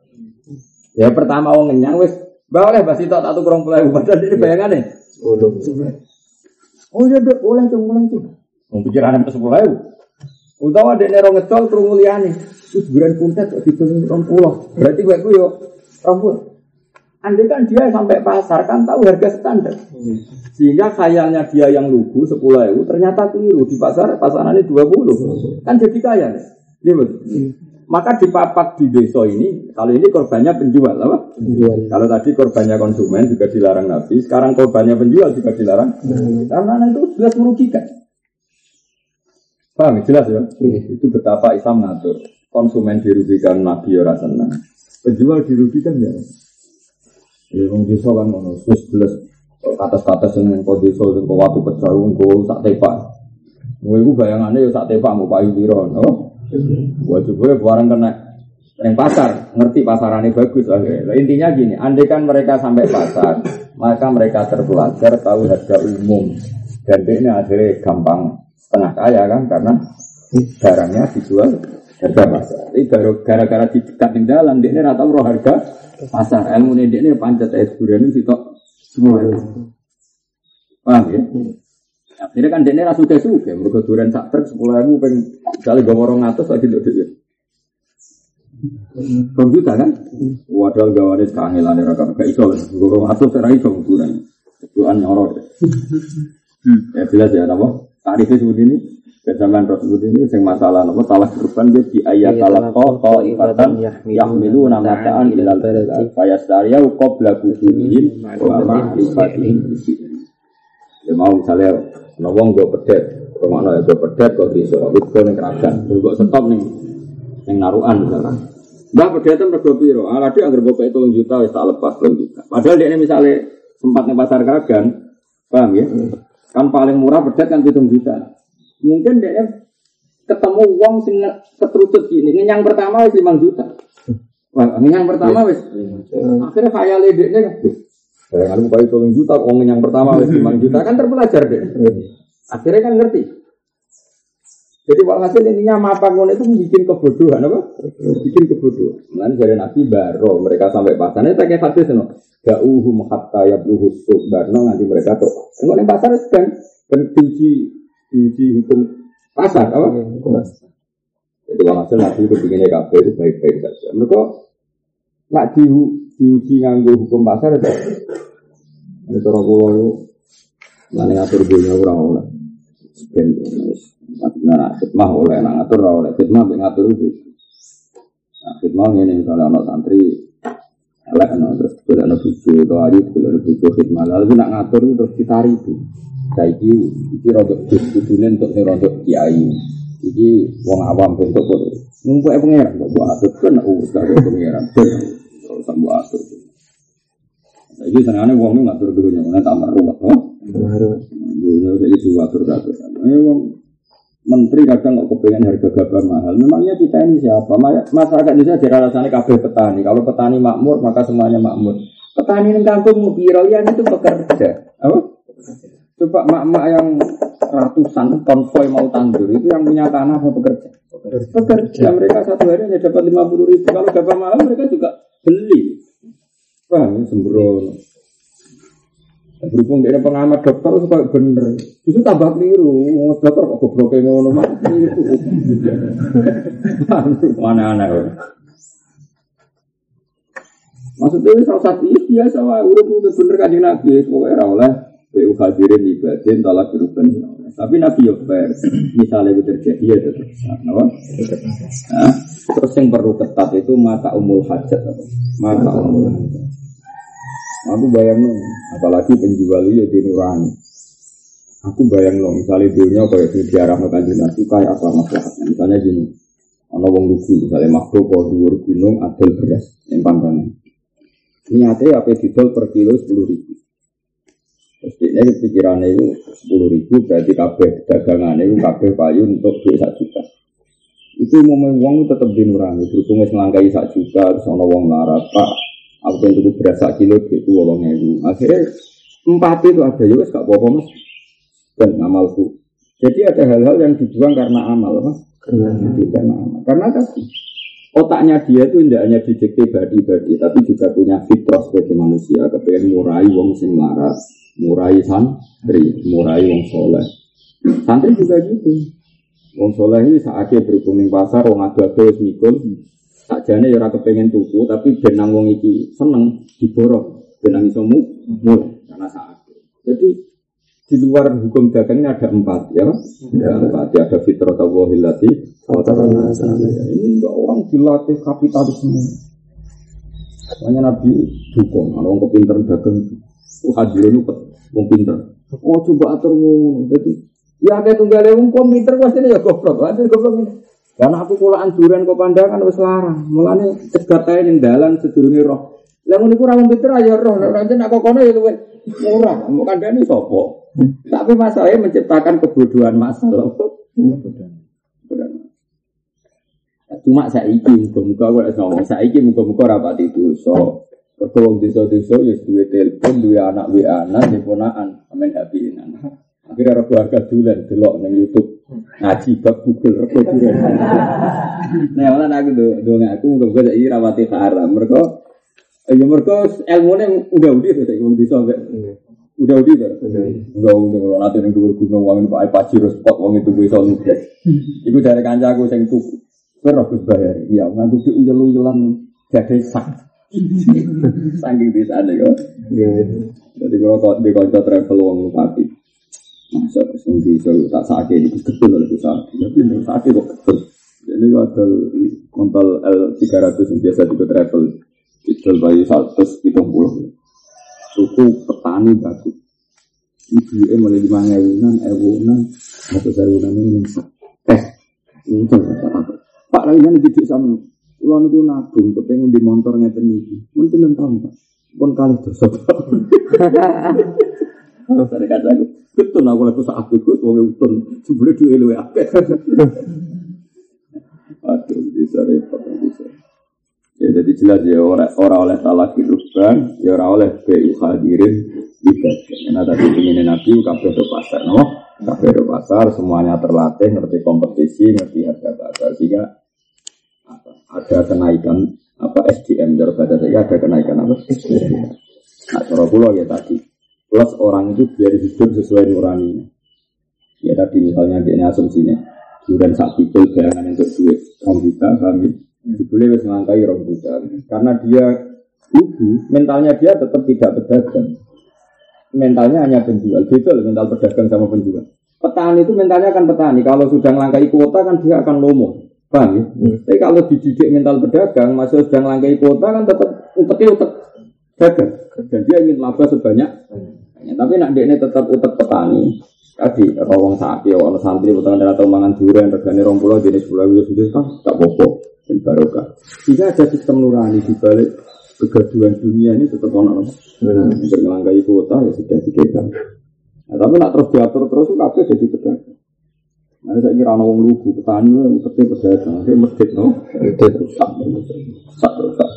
Ya pertama orang kenyang wes, bah oleh bah sitok tak tuku orang puluh ribu, padahal dia ini bayangannya. Oh iya dok, boleh tuh, boleh tuh. Mau pikiran sampai sepuluh ribu. Utawa dia nerong ngecol muliani. Terus bulan kok dibeli orang pulau. Berarti gue gue yo orang pulau. Andai kan dia sampai pasar kan tahu harga standar. Sehingga khayalnya dia yang lugu sepuluh ribu ternyata keliru di pasar pasarannya dua puluh. Kan jadi kaya. Iya betul. Maka di papak di desa ini, kalau ini korbannya penjual, apa? Penjual. Kalau tadi korbannya konsumen juga dilarang Nabi, sekarang korbannya penjual juga dilarang. Karena itu jelas merugikan. Paham? Jelas ya? Itu betapa Islam ngatur. Konsumen dirugikan, Nabi ya senang. Penjual dirugikan ya. Ya, wong desa kan ngono, wis jelas atas-atas yang kau desa yang kau waktu pecah, kau sak tepak. Gue itu bayangannya ya sak tepak mau payu biro, no? Barang kena yang pasar, ngerti pasarannya bagus. Nah, intinya gini, andai kan mereka sampai pasar, maka mereka terpelajar tahu harga umum. Dan ini akhirnya gampang setengah kaya kan, karena barangnya dijual harga pasar. Ini baru gara-gara di dekat di dalam, dia rata roh harga pasar. Ilmu ini dia ini pancet es durian ini sitok semua. Paham ya? Akhirnya kan dia rasa suka suka, mereka durian sak truk sepuluh ribu, pengen kali gak orang atas lagi duduk dia. Rong juta kan? Wadah gawane kangelan kan gak iso. Guru atus ora iso ukuran. Tuan nyorot. Ya jelas ya napa? Tarifnya seperti ini. Roh seperti ini sing masalah napa talak kurban dia di ayat talak ko ko ibatan yahmilu namataan ilal balad. Fayastariya qabla kudunihim wa ma'rifatihim. Ya mau misalnya nawang gue pedet, rumah gue pedet kok bisa, tapi gue nih kerajaan, gue stop nih yang naruhan misalnya. Mbak pedatan mergo piro? Ah dia agar bapak itu juta wis tak lepas 3 juta. Padahal dia ini misalnya sempat pasar Kragan, paham ya? Kan paling murah pedet kan 7 juta. Mungkin dia ketemu uang sing keterucut gini, yang pertama wis 5 juta. Wah, yang pertama wis akhirnya khayal dekne kan. Saya kan buka itu juta, uang yang pertama wis 5 juta kan terpelajar deh. Akhirnya kan ngerti. Jadi walhasil intinya mapangun itu bikin kebodohan apa? Bikin kebodohan. Nanti dari Nabi Baro mereka sampai pasar. Ini pakai hadis no. Gauhum hatta yabluhu sub barno nanti mereka tuh. Enggak nih pasar kan kan diuji hukum pasar apa? Jadi walhasil Nabi itu bikinnya kafe itu baik-baik saja. Mereka nggak di, diuji nganggo hukum pasar itu. Ini cara pulau itu. Mana ngatur dunia orang orang. Ben Nah, khidmah oleh nang ngatur oleh khidmah mbek ngatur itu. Nah, khidmah ini misalnya anak santri elek no, terus kudu ana bojo atau ayu kudu ana bojo khidmah. Lalu nak ngatur terus ditari itu. Saiki iki rodok kudune untuk sing rodok kiai. Iki wong awam bentuk kok ngumpul pengeran kok buat atur kan urus karo pengeran. Terus mbok atur. Jadi senangnya uang itu ngatur dulunya, mana tambah ruwet, oh? Dulunya jadi suatu kabeh. Ayo uang menteri kadang kok kepengen harga gabah mahal. Memangnya kita ini siapa? Masyarakat Indonesia jadi alasannya kabeh petani. Kalau petani makmur maka semuanya makmur. Petani di kampung ya itu bekerja. Apa? Coba mak-mak yang ratusan konvoy mau tandur itu yang punya tanah apa bekerja? Bekerja. Mereka satu hari hanya dapat lima puluh ribu. Kalau gabah mahal mereka juga beli. Paham? Sembrono. Berhubung dia pengamat dokter itu kayak bener. Justru tambah keliru. Ngomong dokter kok goblok kayak ngono mah. Mana aneh. Maksudnya ini salah satu biasa wah urip itu bener kan nabi pokoknya ora oleh BU hadirin ibadin talak diruben tapi nabi yo fair misalnya itu terjadi ya tetap apa nah, terus yang perlu ketat itu mata umul hajat apa mata umul hajat Aku bayang no, apalagi penjual ya di nurani. Aku bayang no, misalnya dunia kayak di arah makan nabi kayak apa masalahnya. Misalnya gini, ono wong lugu, misalnya kau dua gunung adil beras yang pangkalan. Niatnya apa didol per kilo sepuluh ribu. Terus ini pikirannya itu sepuluh ribu berarti kabeh dagangan itu kabeh payu untuk duit satu juta. Itu mau uang tetap dinurani, berhubung selangkai satu juta, terus ono wong larat pak Aku pengen tuku beras sak kilo itu wolong ewu. Akhirnya empat itu ada ya gak apa-apa mas. Dan amalku. Jadi ada hal-hal yang dibuang karena amal, mas. Karena, karena amal. Karena tadi otaknya dia itu tidak hanya didikte badi-badi, tapi juga punya fitrah sebagai manusia. Kepengen murai wong sing larat, murai santri, murai wong soleh. Santri juga gitu. Wong soleh ini saat dia berhubung pasar, wong adu-adu mikul, Sakjane ya ora kepengen tuku tapi benang wong iki seneng diborong, benang iso mu mulai karena saat. Jadi di luar hukum dagang ini ada empat ya, ada empat ya ada fitrah tawahilati, ini enggak orang dilatih kapitalisme. Makanya Nabi dukung, orang kepinter dagang, oh hadir itu wong pinter. Oh coba atur ngono, jadi ya kayak tunggal wong pinter pasti ya goblok, ada goblok ini. Karena aku kulaan durian kok pandangan wis larang. Mulane cegat ae ning dalan sedurunge roh. Lah ngono iku ora wong pinter aja roh. Ora nek kono ya luwih murah. Mau kandhani sapa? Tapi masalahnya menciptakan kebodohan masalah. Cuma saiki muga-muga ora ngomong saiki muga-muga rapati dosa. Mergo wong desa-desa ya duwe telepon, duwe anak WA anak, ponakan, amen happy anak. Akhirnya ada keluarga dulan delok nang YouTube ngaji bab Google rego dulan. (laughs) Nah, malah aku do do aku muga-muga iki rawati haram. Mergo ya mergo ilmune udah udah to saiki wong desa mbek udah udah to. Udah udah kalau nanti ning dhuwur gunung wong Pak Pajir spot wong itu bisa nugas. Iku dari kancaku sing tuku. Kowe ora bayar. Iya, nganggo uyel-uyelan gade sak. (laughs) Saking desane kok. Jadi kalau kau di kanca travel wong pati. Masa sing bisa tak sakit itu betul oleh itu sakit. Tapi ini sakit kok betul. Jadi ada kontol L300 yang biasa juga travel. Itu bayi 100 itu puluh. Suku petani bagus. Ibu em mulai lima ewunan, ewunan, atau sewunan ini yang sak. Eh, itu Pak lagi nanti didik sama. Ulang itu nabung, kepengen di motor ngeten. Mungkin enam tahun pak. Pun kali dosa. Dari (laughs) kata Betul aku lagu saat itu, wong utun, sebelum dua lu akeh. (laughs) Aduh, bisa repot, bisa. Ya jadi jelas ya orang orang oleh salah kirusban, ya orang oleh BU hadirin tidak. Karena tadi ingin nabi kabeh do pasar, no? Kafe di pasar, semuanya terlatih, ngerti kompetisi, ngerti harga pasar. Sehingga ada kenaikan apa SDM dari pada saya ada kenaikan apa SDM. Nah, pulau ya tadi. Plus orang itu biar hidup sesuai nuraninya. Ya tadi misalnya dia asumsinya, durian sak pikul bayangan untuk duit juta, kami boleh wis ngelangkai rom juta. Karena dia ibu, mentalnya dia tetap tidak pedagang. Mentalnya hanya penjual. Betul mental pedagang sama penjual. Petani itu mentalnya akan petani. Kalau sudah ngelangkai kuota kan dia akan lomo. Paham ya? Hmm. Tapi kalau dididik mental pedagang, masih sudah ngelangkai kuota kan tetap uteknya utek dagang. Dan dia ingin laba sebanyak. Hmm. Tapi nak dia ini tetap utek petani. Tadi rawong sapi, orang santri, potongan darah atau mangan durian, regane rong pulau, jenis pulau itu sendiri kan tak bobo dan barokah. Jika ada sistem nurani di balik kegaduhan dunia ini tetap ono hmm. untuk melangkai kuota ya sudah dikekang. Nah, tapi nak terus diatur terus itu kabeh jadi pedagang. Nah, saya kira orang lugu petani itu tapi pedagang, saya masjid no, masjid rusak, rusak, rusak.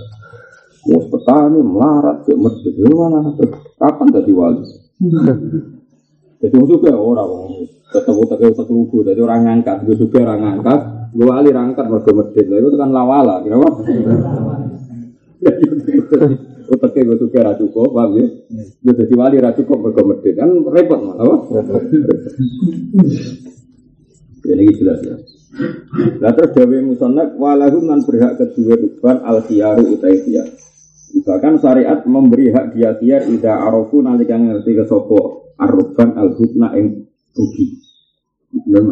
Mau petani melarat, cek masjid, (laughs) itu mana? Kapan jadi wali? Jadi juga orang ketemu tak tak lugu, jadi orang ngangkat, gue juga orang ngangkat, gue wali rangkat mereka masjid, itu kan lawala, kenapa? Utaknya gue juga ra cukup, paham ya? Gue jadi wali ra cukup mereka masjid, kan repot? Jadi (laughs) ini jelas ya. Lah terus Dewi Musonnak walahum nan berhak kedua ruban al khiyaru utai Bahkan syariat memberi hak dia khiyar ida arofu nanti kan ngerti ke sopo arroban al hutna yang rugi. Benar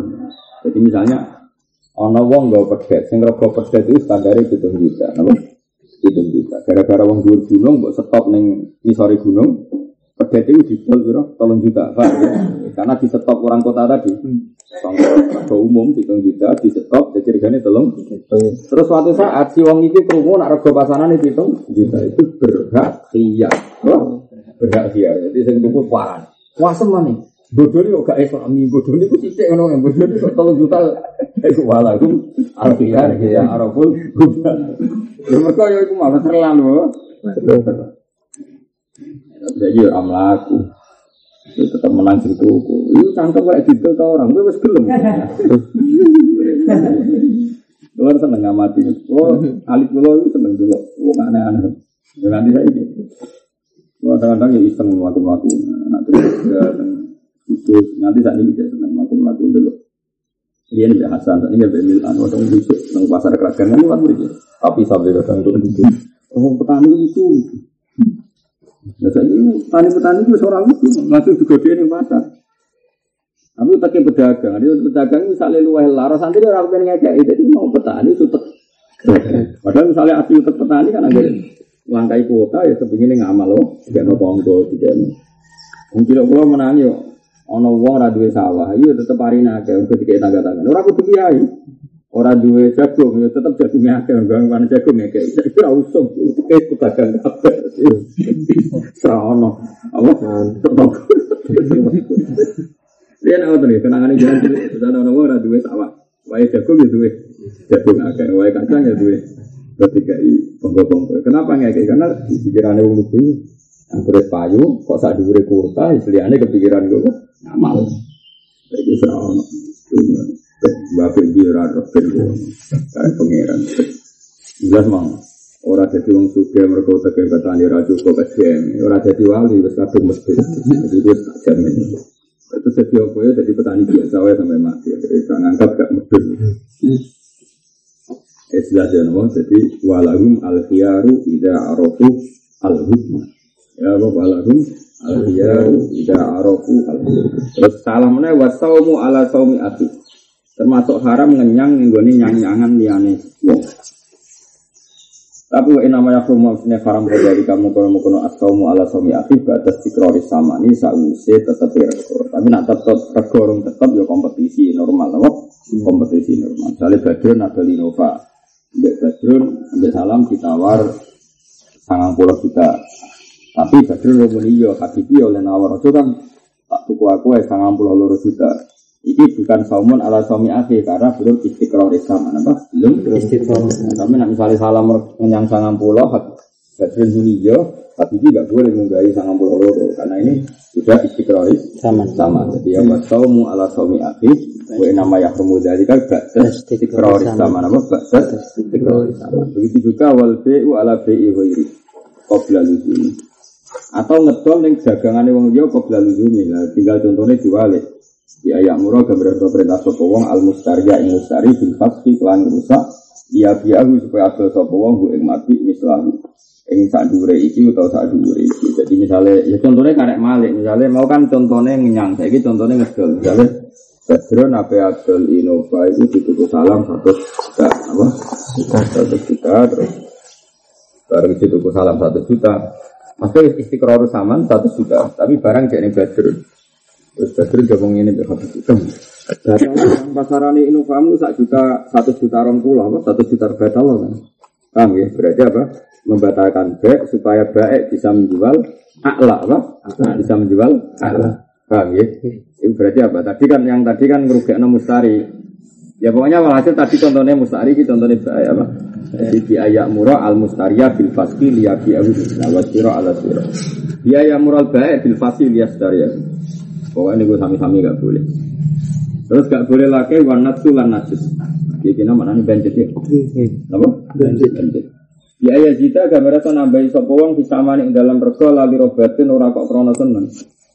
Jadi misalnya ono wong gak pedet, sing rego pedet itu standarnya hitung juta, napa? Hitung juta. Gara-gara wong dhuwur gunung mbok stop ning isore gunung, pedet itu didol piro? Tolong juta, Pak. Ya? (coughs) Karena di stop orang kota tadi. Contoh umum hitung juta di stop jadi regane tolong. Terus suatu saat si wong iki krungu nak rego itu hitung juta itu berhak iya. berhak iya. Jadi sing tuku paran. Wasem mana? Bodoh ini gak islami, bodoh ini ku cicik kan yang bodoh kok tolong juta Iku walakum alfiyar ya araful Ya mereka ya itu malah terlalu Jadi ya amlaku itu tetap menang sing tuku. Itu cangkem kayak gitu ke orang, gue wis gelem. (laughs) Kulo seneng ngamati. Kulo alit kulo itu seneng dulu. Kulo aneh-aneh. Jangan nanti saya ini. Kadang-kadang ya iseng melakukan Nah, terus ya, khusus nanti saat ini saya senang melakukan dulu. Dia nih Hasan, ini ya Milan, waktu itu nang pasar kerajaan kan luar. Tapi sampai kadang itu itu, oh petani itu. Nah ini petani-petani itu seorang itu langsung dia nih pasar. Tapi utaknya pedagang, dia pedagang misalnya luar laras nanti dia orang pengen ngajak, jadi mau petani itu Padahal misalnya asli utak petani kan agak langkai kuota ya kepingin ngamal loh tidak no ponggo tidak no mungkin kalau menang yo. Ono wong ora duwe sawah iya tetep hari nake untuk tiga tangga tangga ora kudu kiai ora duwe jagung ya tetep jagungnya akeh bang mana jagung ya kayak itu ora usum itu kayak pedagang kabeh. Ora ono. Apa? Dia nak nih kenangan ini jangan cilik sudah ono wong ora duwe sawah. Wae jagung ya duwe. Jagung akeh wae kacang ya duwe. Ketika i bongko-bongko. Kenapa kayak? Karena di pikirannya wong lugu yang kulit payu, kok saat diberi kuota, istilahnya kepikiran gue ngamal. Jadi serau Bapak biara rokin gue, kayak pangeran. Jelas mang, orang jadi wong suge mereka utak kayak petani raja kok SDM, orang jadi wali, wes kadung mesti. Jadi gue tak jamin. Itu jadi apa ya, jadi petani biasa ya sampai mati. Jadi tak ngangkat gak mudun. Istilah ya nama jadi walahum al khiyaru ida arofu al hukma. Ya apa walahum al khiyaru ida arofu al hukma. Terus salah mana wasaumu ala saumi ati. Termasuk haram ngenyang nggone nyang-nyangan liyane wong. Tapi wa inama yakhrumu maksudnya haram terjadi kamu kalau mau kono asaumu ala saumi ati batas tikrori sama ini sause tetap rego. Tapi nak tetap rego tetap ya kompetisi normal, apa? Kompetisi normal. Misalnya Badrun atau Linova, Mbak Badrun, Mbak Salam ditawar sangang puluh juta. Tapi Badrun ngomong iya, Habibi oleh nawar itu kan tak tuku aku ya sangang puluh loro juta. Ini bukan saumun ala suami akhir karena belum istiqrar Islam. Apa? Belum. Istiqrar. Tapi nak misalnya salam menyang sangang puluh, Badrun Huniyah tapi ini nggak boleh menggali sangat loro karena ini sudah istiqroris Sama. sama. Jadi ya wasaumu ala saumi akhi wa nama yahrumu kan istiqroris sama. Nama baksa istiqroris sama. Begitu juga wal bi'u ala bi'i ghairi qabla luzumi. Atau ngedol ning dagangane wong liya qabla luzumi. Lah tinggal contohnya diwalik di ayat murah gambar perintah sapa wong al mustariya ing mustari bil fasfi kelan rusak dia biahu supaya adol sapa wong bu ing mati mislahu ing sak dhuwure iki utawa sak dhuwure iki. Jadi misalnya ya contohnya karek malik, misalnya mau kan contohnya ngenyang, saiki contohnya ngedol. Misalnya Badron apa adol Innova itu dituku salam satu juta, apa? Satu juta terus baru dituku salam satu juta. Maksudnya istiqrar saman satu juta, tapi barang jadi Badron. Terus Badron gabung ini berapa juta? Datang pasaran Innovamu sak juta satu juta orang pulau, apa? Satu juta batal kan? Paham ya? Berarti apa? Membatalkan baik supaya baik bisa menjual akla apa? Bisa menjual akla. Paham ya? Itu berarti apa? Tadi kan yang tadi kan ngerugekno mustari. Ya pokoknya walhasil tadi contohnya mustari, ini contohnya baik apa? Jadi biaya murah al mustaria bil faski liya bi'ahu bisna wa siro ala siro. Biaya murah baik bil faski liya. Pokoknya ini gue sami-sami gak boleh. Terus gak boleh lagi warna tulan najis. Jadi kena mana nih banjir ya? Apa? Banjir. Banjir. Ya ya jita gambar itu nambahi sapa wong bisa mani ing dalam rego lali robatin ora kok krana seneng.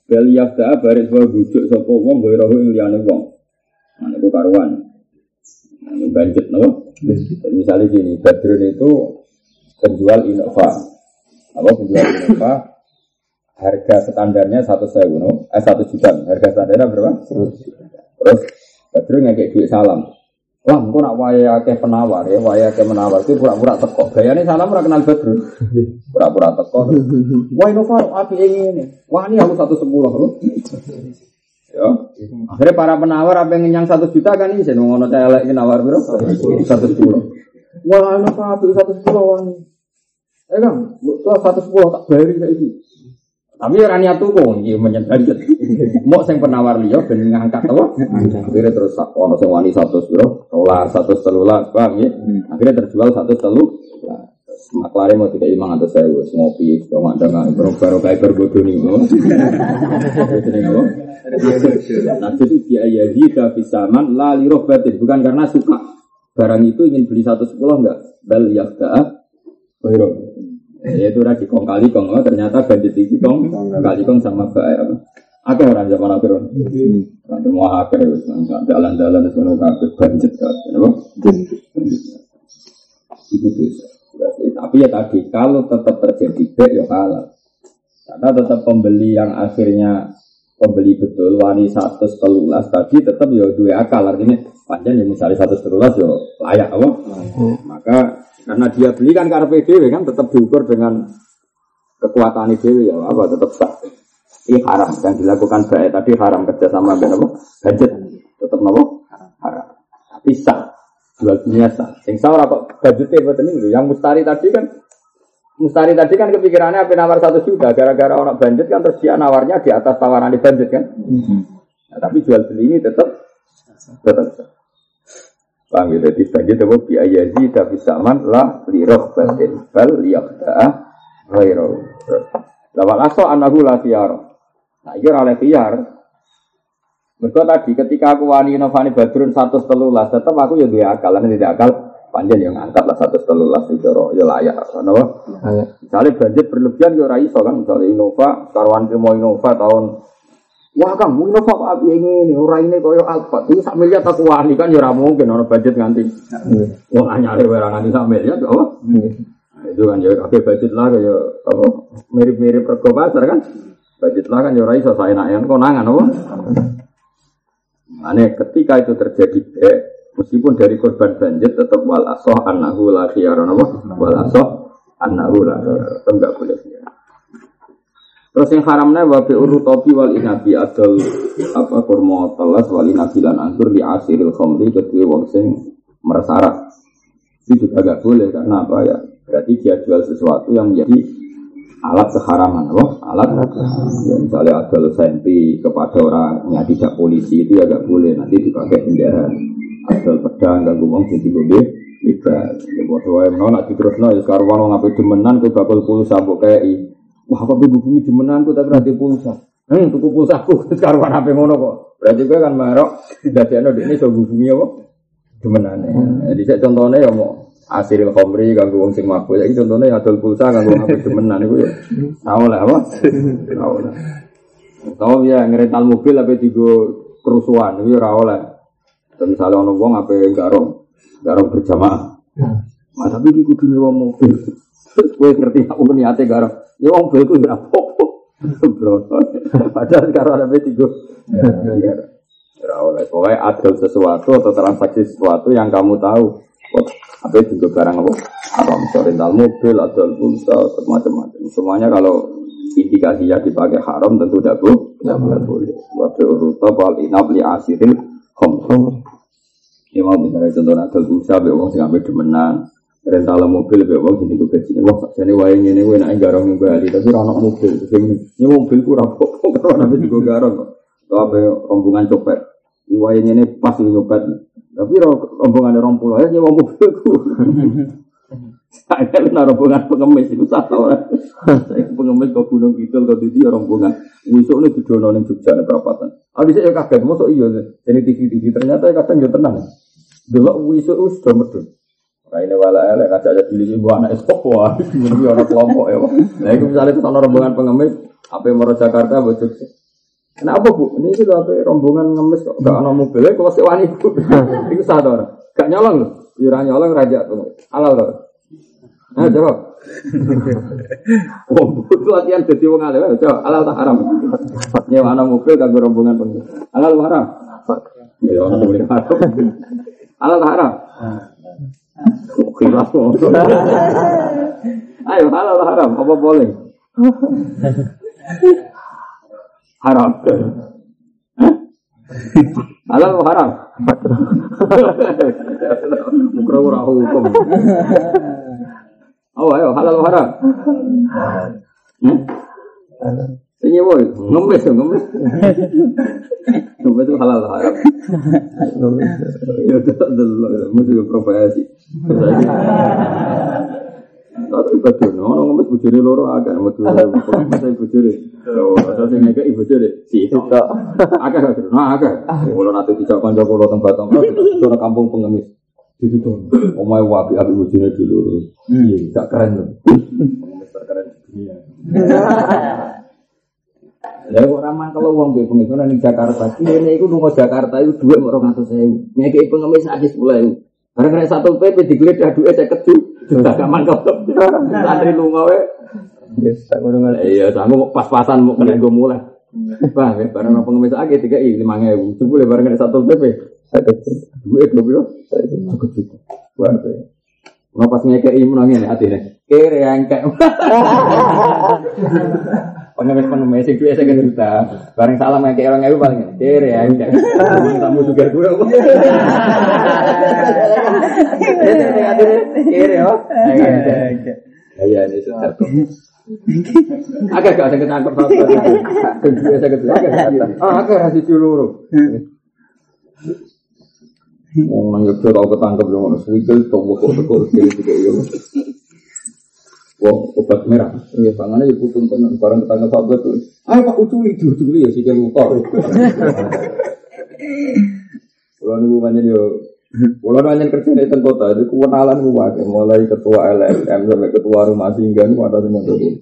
Bel yafda baris wa bujuk sapa wong gawe roho ing liyane wong. Nah niku karuan. Nah ini banjir napa? Misalnya gini, Badrun itu penjual Innova. Apa penjual Innova? Harga standarnya satu sewu, no? eh satu juta. Harga standarnya berapa? Terus Badrun ngekek duit salam. Wah, engko nak waya akeh penawar ya, waya akeh menawar itu pura-pura teko. Gayane salam ora kenal Badrun. Pura-pura teko. Wah, Innova api ini. Wah, ini aku satu sepuluh loh. Ya. Akhirnya para penawar apa yang nyang satu juta kan ini saya ngono celek ini nawar bro satu sepuluh. Wah, ini apa api satu sepuluh wah ini. Eh kan, satu sepuluh tak bayari kayak ini. Tapi orang niat tuh kok, iya menyedari. Mau sing penawar liya ben ngangkat apa? Akhirnya terus ono sing wani satu sepuluh, dolar satu selular, paham ya? Akhirnya terjual satu selular. Maklare mau tiga imang atau saya ngopi, dong ada nggak baru kayak berbodoh nih, Nasib itu biaya jika bisaman lali robatin bukan karena suka barang itu ingin beli satu sepuluh enggak bel yakda Bairo. Ya itu lagi kong kali kong, oh, ternyata bandit itu kong kali kong sama baik apa? Ada orang zaman akhiran. Nanti mau akhir, jalan-jalan semua kafe bandit kan, apa? Itu dosa. Tapi ya tadi kalau tetap terjadi baik ya halal. Karena tetap pembeli yang akhirnya pembeli betul wani satu telulas tadi tetap ya dua akal artinya panjang ya misalnya satu telulas ya layak apa? Maka karena dia beli kan karena PDW kan tetap diukur dengan kekuatan dewi ya apa tetap sah. Ini haram yang dilakukan baik tadi haram kerja sama dengan apa? Budget tetap nopo haram. Tapi sah jual dunia sah. Yang sah ora kok budgetnya buat ini Yang mustari tadi kan Mustari tadi kan kepikirannya apa nawar satu juta gara-gara orang budget kan terus dia nawarnya di atas tawaran di budget kan. Nah, tapi jual beli ini tetap tetap sah. Paham gitu, di budget apa biaya zi tapi saman lah liroh batin bal liyakda'a ghairau. Lawal aso anahu la khiyar. Nah, iya oleh khiyar. Mereka tadi ketika aku wani novani badrun satu telulas, tetap aku ya dua akal, nanti tidak akal panjang yang angkat lah satu telulas itu ya layak, kenapa? Misalnya budget berlebihan ya raiso kan, misalnya Innova, karuan mau Innova tahun Wah kang, mau Innova kok api ini, orang ini koyo Alfa, itu sak miliar tak wani kan ya mungkin orang budget nganti. Wah hanya ada barang nganti sak miliar, apa? Nah, itu kan ya kafe budget lah ya apa mirip-mirip rego pasar kan? Budget lah kan ya raiso saya nak konangan apa? Aneh ketika itu terjadi eh, meskipun dari korban banjir tetap wal asoh anahu la apa wal asoh anahu la tetap enggak boleh Terus yang haramnya wabi urutopi wal inabi adol apa kurma telas wal inabi lan anggur di asiril khamri kedua wong sing meresara. Itu juga agak boleh karena apa ya? Berarti dia jual sesuatu yang menjadi alat keharaman, apa? Alat ya, misalnya adol sempi kepada orang yang tidak polisi itu ya agak boleh nanti dipakai penjara. Adol pedang ganggu wong jadi boleh Iba, ya bodoh wae menawa nak diterusno ya karuan wong ape demenan kowe bakal pulsa mbok Wah, apa hubungi demenanku tapi nanti pulsa. Hmm, tuku pulsaku (laughs) karuan ape ngono kok. Berarti kowe kan marok dadekno dekne iso hubungi apa? Demenane. Jadi saya contohnya ya mau asil khomri ganggu wong sing mabuk. Saiki contohnya adol pulsa ganggu (laughs) wong ape demenan iku ya. Tahu lah apa? Tahu lah. Tahu ya ngerental mobil ape digo kerusuhan itu ya oleh. Dan misalnya ono wong ape garong garong berjamaah. Nah, tapi iki kudu nyewa mobil. (laughs) Kowe ngerti aku niate garong. Ya wong mobilku ora apa-apa. Bro. Padahal sekarang ada tiga. Ya oleh. Pokoknya ada sesuatu atau transaksi sesuatu yang kamu tahu. Apa juga barang apa? Apa misalnya rental mobil, atau pulsa, macam-macam. Semuanya kalau indikasinya dipakai haram tentu tidak boleh. Tidak boleh. Wabil ruta wal inab li asirin khomsom. Ya mau misalnya contoh adol pulsa, be wong sing ambil demenan, rental mobil be wong sing gaji. Wah, sakjane wae ngene kuwi nek garong ning Bali, tapi ora ono mobil. Sing ini mobil ku ora apa-apa karo nek digo garong kok. Apa rombongan copet. Ini wae ngene pas nyopet. Tapi rombongan rombongan ya nyewa mobilku. Saya kena rombongan pengemis itu tau lah. Saya pengemis ke Gunung Kidul ke Didi rombongan. Wisuk ini didono ning Jogja nih perapatan. Abis itu kaget, masuk iya Ini TV-TV ternyata ya kadang ya tenang. Dulu itu sudah medun. Nah ini wala elek ngajak aja pilih ibu anak esok wah ini orang kelompok ya. Nah itu misalnya itu rombongan pengemis apa yang mau Jakarta buat. Kenapa bu? Ini itu apa rombongan ngemis kok gak ada mobilnya kalau sewa ibu. Itu sadar. Gak nyolong loh. Jurang nyolong raja tuh. Halal loh. Nah, jawab. Oh, itu latihan jadi wong alim. Coba, halal tak haram. Nyewa anak mobil kagak rombongan pengen. Halal haram. Ya, orang haram. Halal haram. Khilaf. (laughs) Ayo, halal haram. Apa boleh? (laughs) Haram. Halal haram? (laughs) Mukra ora hukum. Oh, ayo halal haram? Hmm? Ini boy, ngemis ya ngemis. (laughs) Ngemis itu halal atau haram? Ya udah dulu, mesti profesi. Tapi betul, orang ngemis bujuri loro agak, betul. Saya bujuri. Asal sing ngeke ibu jere. Si itu tak. Agak agak. Nah, agak. Kalau nanti tidak kanca kula teng Batang, sono kampung pengemis. Itu tuh. Omae wapi api ibu jere dulu. Iya, gak keren loh. (laughs) Pengemis terkeren dunia. (laughs) Lah kok ramah kalau uang be pengemis nang Jakarta. Kene iku lunga Jakarta itu dhuwit mok 200.000. Ngeke pengemis sak 10.000. Barang kena satu PP digeledah duit saya keju. Sudah gaman kau. Santri lunga we. Yes, tak ngono Iya, sama pas-pasan mau kena gue mulai. Bang, ya, barang apa pengemis aja tiga i lima ngewu. Coba le barang kena satu PP. Duit gue bilang. Aku cukup. Wah, Mau pas ngekei menangin hati nih. Kere (laughs) yang kayak pengemis pengemis itu saya kan juta. Bareng salam ngekei orang ngewu paling kere kayak tamu juga gue. Kere oh. Iya, ini sudah. Agak gak ada ketangkep sama Kedua Ah, agak hasil culuru. Wong nang yo tau ketangkep yo ngono suwikil to kok tiga yo. Wong obat merah. Ya pangane yo putun tenan barang ketangkep sahabat tuh. Ayo Pak uculi uculi ya sikil lupa. Kalau nunggu banyak yo kalau nanya kerja di kota, itu kewenalan gue pakai mulai ketua LSM sampai ketua rumah singgah, itu ada yang itu.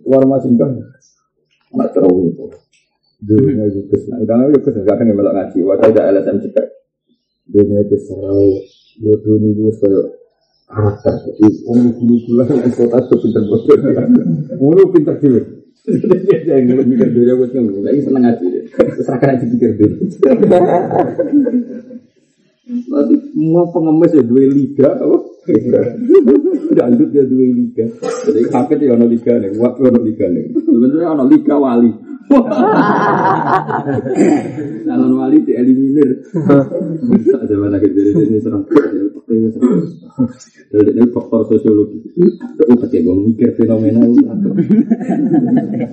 Ketua rumah singgah, anak terus itu. Dunia itu ke sana, karena itu ke sana kadang yang melok ngaji, wadah ada LSM cekak. Dunia itu serau, bodoh ini gue kayak karakter. Jadi orang dulu dulu yang kota itu pinter bodoh, mulu pinter juga. Dia yang mikir dia gue tuh, lagi seneng terus akan ngaji pikir dia. Nanti mau pengemis ya dua liga, apa? Dangdut ya dua liga. Jadi kakek ya ono liga nih, waktu ono liga nih. Sebenarnya ono liga wali. Calon wali dieliminir. Ada mana kejadian ini serang. Jadi ini faktor sosiologi. Itu pakai gue mikir fenomena itu.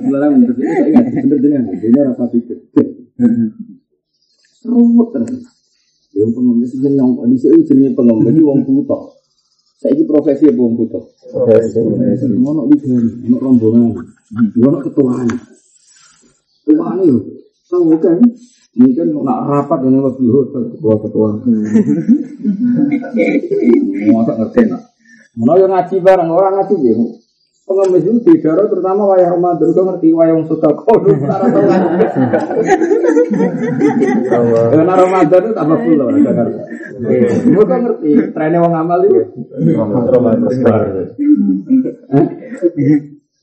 Mulai bener, saya ingat bener jenengan. Ini rasa pikir. Ruwet terus. Yang pengemis itu yang kondisi itu jenis pengemis wong buta. Saya profesi apa wong butuh? Profesi. Ono ligan, ono rombongan, ono ketuaan. Ketuaan itu, tahu kan? Mungkin nak rapat dengan lebih hotel ketua ketua. (laughs) Mau tak ngerti nak? Mana yang ngaji bareng orang ngaji ya? Pengemis itu di daerah terutama wayang Ramadan kau ngerti wayang suka kau Karena Ramadan itu tambah full orang Jakarta. Gue kan ngerti trennya wong amal itu.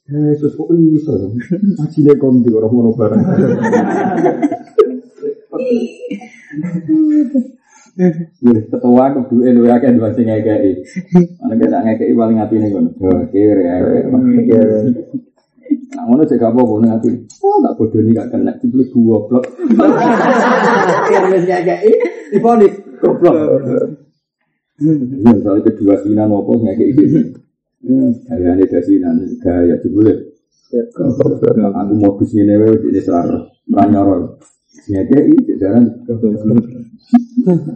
Yesus kok bisa dong? Ngaji deh konti orang mau bareng. Ya, ketua kedua lu ya kan dua sing ngekei. Mana kita ngekei paling hati nih. Oh, kiri ya. Nah, ngono cek apa boleh hati. Oh, tak bodoh nih gak kena dibeli dua blok. Kira wis ngekei, diponis goblok. Ya, soalnya kedua sinan apa ngekei gitu. Gaya ini dasinan, gaya jebule. Aku modus ini wae ini selar, ranyoro. Ngekei, jajaran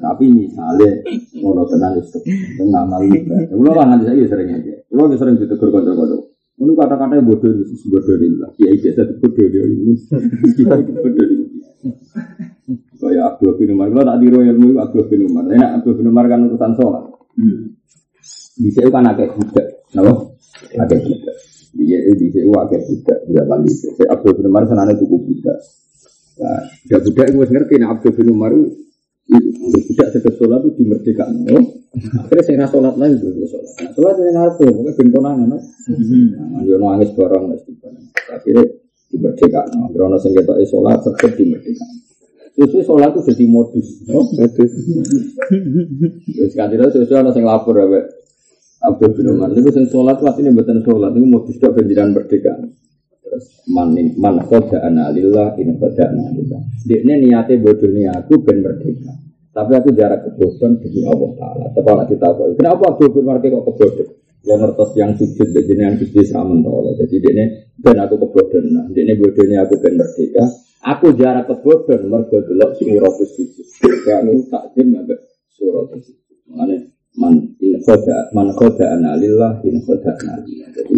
tapi misalnya ngono tenan itu tengah malu. Kulo kan nanti saya sering aja. Kulo sering ditegur kanca-kanca. Ngono kata-kata bodoh itu bodoh lah. Kiai biasa bodoh dia ini. Kita bodoh ini. Kayak Abdul bin Umar, kalau tak tiru ilmu Abdul bin Umar. Enak Abdul bin Umar kan urusan sholat. Bisa kan agak budak, kenapa? Agak budak. Bisa itu bisa itu agak budak. Zaman itu, saya Abdul bin Umar senangnya cukup budak. Nah, budak budak itu ngerti, nah Abdul bin Umar itu tidak sedek sholat itu dimerdekakan. Oh, akhirnya saya nggak sholat lagi itu sholat. Nah, sholat saya nggak tahu, mungkin ben konangan. No? Nah, dia nangis mesti Akhirnya dimerdekakan. Karena saya kita sholat sedek dimerdekakan. Terus sholat itu jadi modus. Modus. Terus tidak sesuai ada yang lapor ya, Abdul bin Umar. Itu yang sholat ini bukan sholat itu modus itu penjiran merdeka. Terus man man analillah ini koda analillah. Dia niatnya bodoh nih aku ben merdeka. Tapi aku jarak kebodohan demi Allah Taala. Tepat kita tahu. Kenapa Abdul bin Umar kok kebodohan? Ya ngertos yang sujud, jadi yang sujud sama Allah. Jadi dia ben aku kebodohan. Nah, dia bodohnya aku ben merdeka. Aku jarak kebodohan mergo delok surat sujud. Kamu takdim ambek surat sujud. Makanya man in khoda man khoda analillah in khoda analillah. Jadi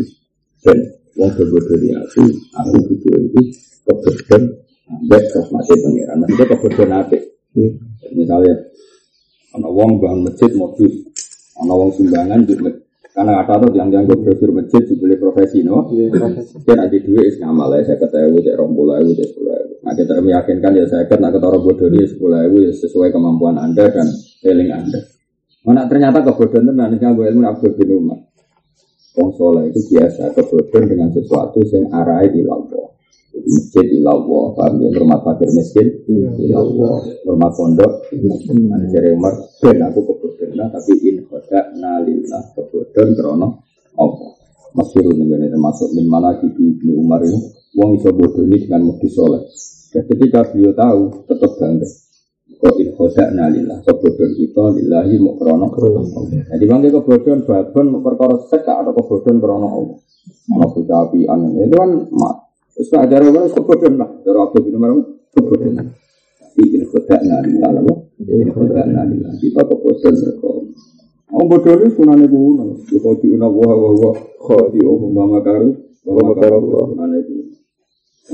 ben wong kebodohan aku, aku butuh itu kebodohan ambek rahmati pengiran. Maksudnya kebodohan apa? Misalnya, ana wong bangun masjid modus, ana wong sumbangan di. Karena kata tuh yang yang brosur masjid dibeli profesi no, kan ada duit is ngamal ya saya kata ibu cek rombol ibu cek sepuluh ibu. Nah kita meyakinkan ya saya kata ketara bodoh dia sepuluh ibu sesuai kemampuan anda dan feeling anda. Mana ternyata kebodohan itu nanti gue ilmu abdul bin umar. Wong soleh itu biasa kebodohan dengan sesuatu yang arahnya di lampau. Masjid ilallah, paham ya, rumah fakir miskin ilallah, rumah pondok Ada dari Umar, ben aku kebodohan tapi in khoda nalillah kebodohan krono Allah. Masyurun ini termasuk min mana di Umar ini Wong iso bodoh ini dengan mukti soleh. Dan ketika beliau tahu, tetap bangga In khoda nalillah kebodohan itu lillahi mau krono Jadi bangga kebodohan, babon mau perkara atau kebodohan krono Allah Mau api aneh, itu kan mak Terus ajar orang kebodohan lah. Cara Abdul bin Umar kebodohan. Ini khodak nalillah lah. Khodak nalillah. Kita kebodohan mereka. Om bodoh ini sunane kuno. Kau diuna wah wah wah. Kau di umum mama karu. Mama karu sunane kuno.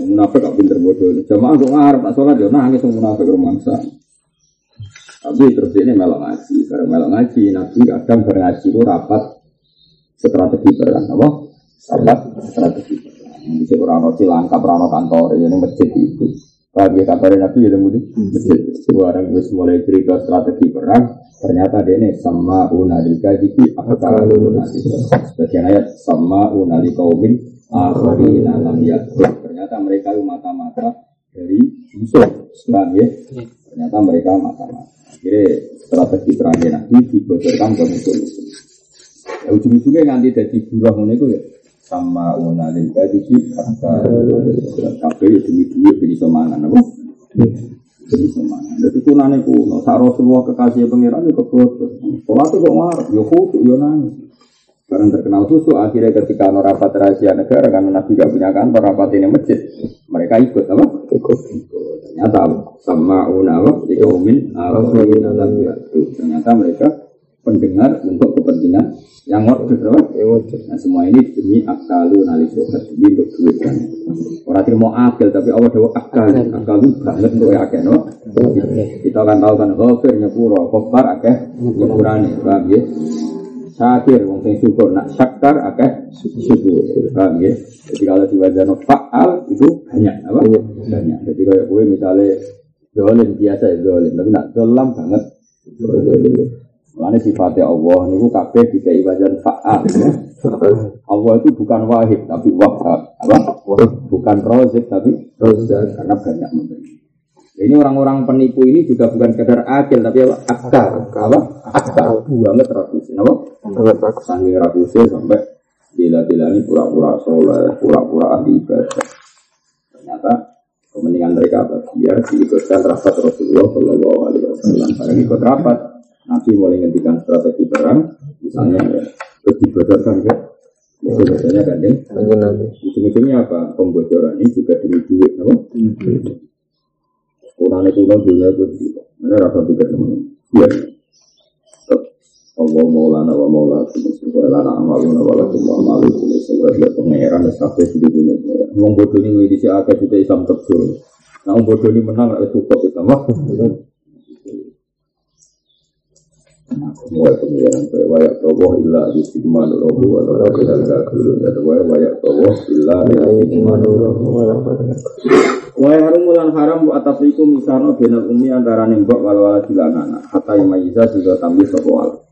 Munafik gak pinter bodoh. Jamaah untuk ngarep tak sholat ya nangis munafik rumangsa. Tapi terus ini melok ngaji. Karena melok ngaji, nabi kadang berngaji itu rapat strategi perang. Apa? Rapat strategi perang. Bisa orang cilangkap, orang kantor, ini masjid itu. Kalau kabarin nabi ya temu di masjid. Sekarang wis mulai cerita strategi perang. Ternyata dia ini sama unadil kadiki akalun Sebagian ayat sama unali kaumin akharina lam yakul. Ternyata mereka itu mata-mata dari musuh. Islam ya. Ternyata mereka mata-mata. Akhirnya strategi perangnya nabi dibocorkan ke musuh-musuh. Ya ujung-ujungnya nanti jadi buruh itu ya. Sama unalil kadiki kabeh ya demi duit demi semangan apa? Demi semangan jadi kunane kuno saro semua kekasih pangeran itu kebodoh. Sholat itu kok marah? Ya khusus ya nangis. Karena terkenal khusus akhirnya ketika rapat rahasia negara karena nabi gak punya kantor rapat ini masjid. Mereka ikut apa ternyata sama una apa di kaumin ternyata mereka pendengar untuk kepentingan yang wajib, Nah semua ini demi akalu nalisobat demi untuk duit kan. Orang tidak mau akal tapi Allah dewa akal, akal. Itu banget untuk ya akal, no? Kita akan tahu kan, kafir nyepuro, kafar akeh nyepurane, paham ya? Syakir, wong sing syukur, nak syakar akeh syukur, paham ya? Jadi kalau diwajano faal itu banyak, apa? Banyak. Jadi kalau gue misalnya dolim biasa ya dolim, tapi nak dolam banget. Mulane sifatnya Allah niku kabeh dikai wajan fa'al. Ya. Allah itu bukan wahid tapi wahab. Apa? Bukan rozik tapi rozak karena banyak memberi. Ini orang-orang penipu ini juga bukan sekedar akil tapi apa? Akal. Apa? Akal. Banget rakusin. Apa? Banget rakusin. Sampai rakusin sampai bila-bila ini pura-pura soleh, pura-pura ahli ibadah. Ternyata kepentingan mereka apa? Biar diikutkan rapat Rasulullah Shallallahu Alaihi Wasallam. Pada ikut rapat, Nabi mulai ngendikan strategi perang, misalnya ya, terus dibocorkan ke biasanya kan ya. Ujung-ujungnya apa? Pembocoran ini juga demi duit, apa? Kurang itu kan dunia itu tidak. Ini rasa pikir teman. Ya. Allah maulana wa maula Semoga lana amaluna wa lakum wa amalu Semoga dia pengeran Sampai di dunia Wong bodoh ini Widi si akad Kita Islam terjun Nah bodoh ini menang Itu top Islam Wa pengiran wa ya tawah illa yustikman robu wa la kadal kafirun ya wa wa ya tawah illa yustikman robu wa la Wa harum mulan haram atas iku misarno benal umi antara nembok wal wala anak hatta mayiza juga sapa wal.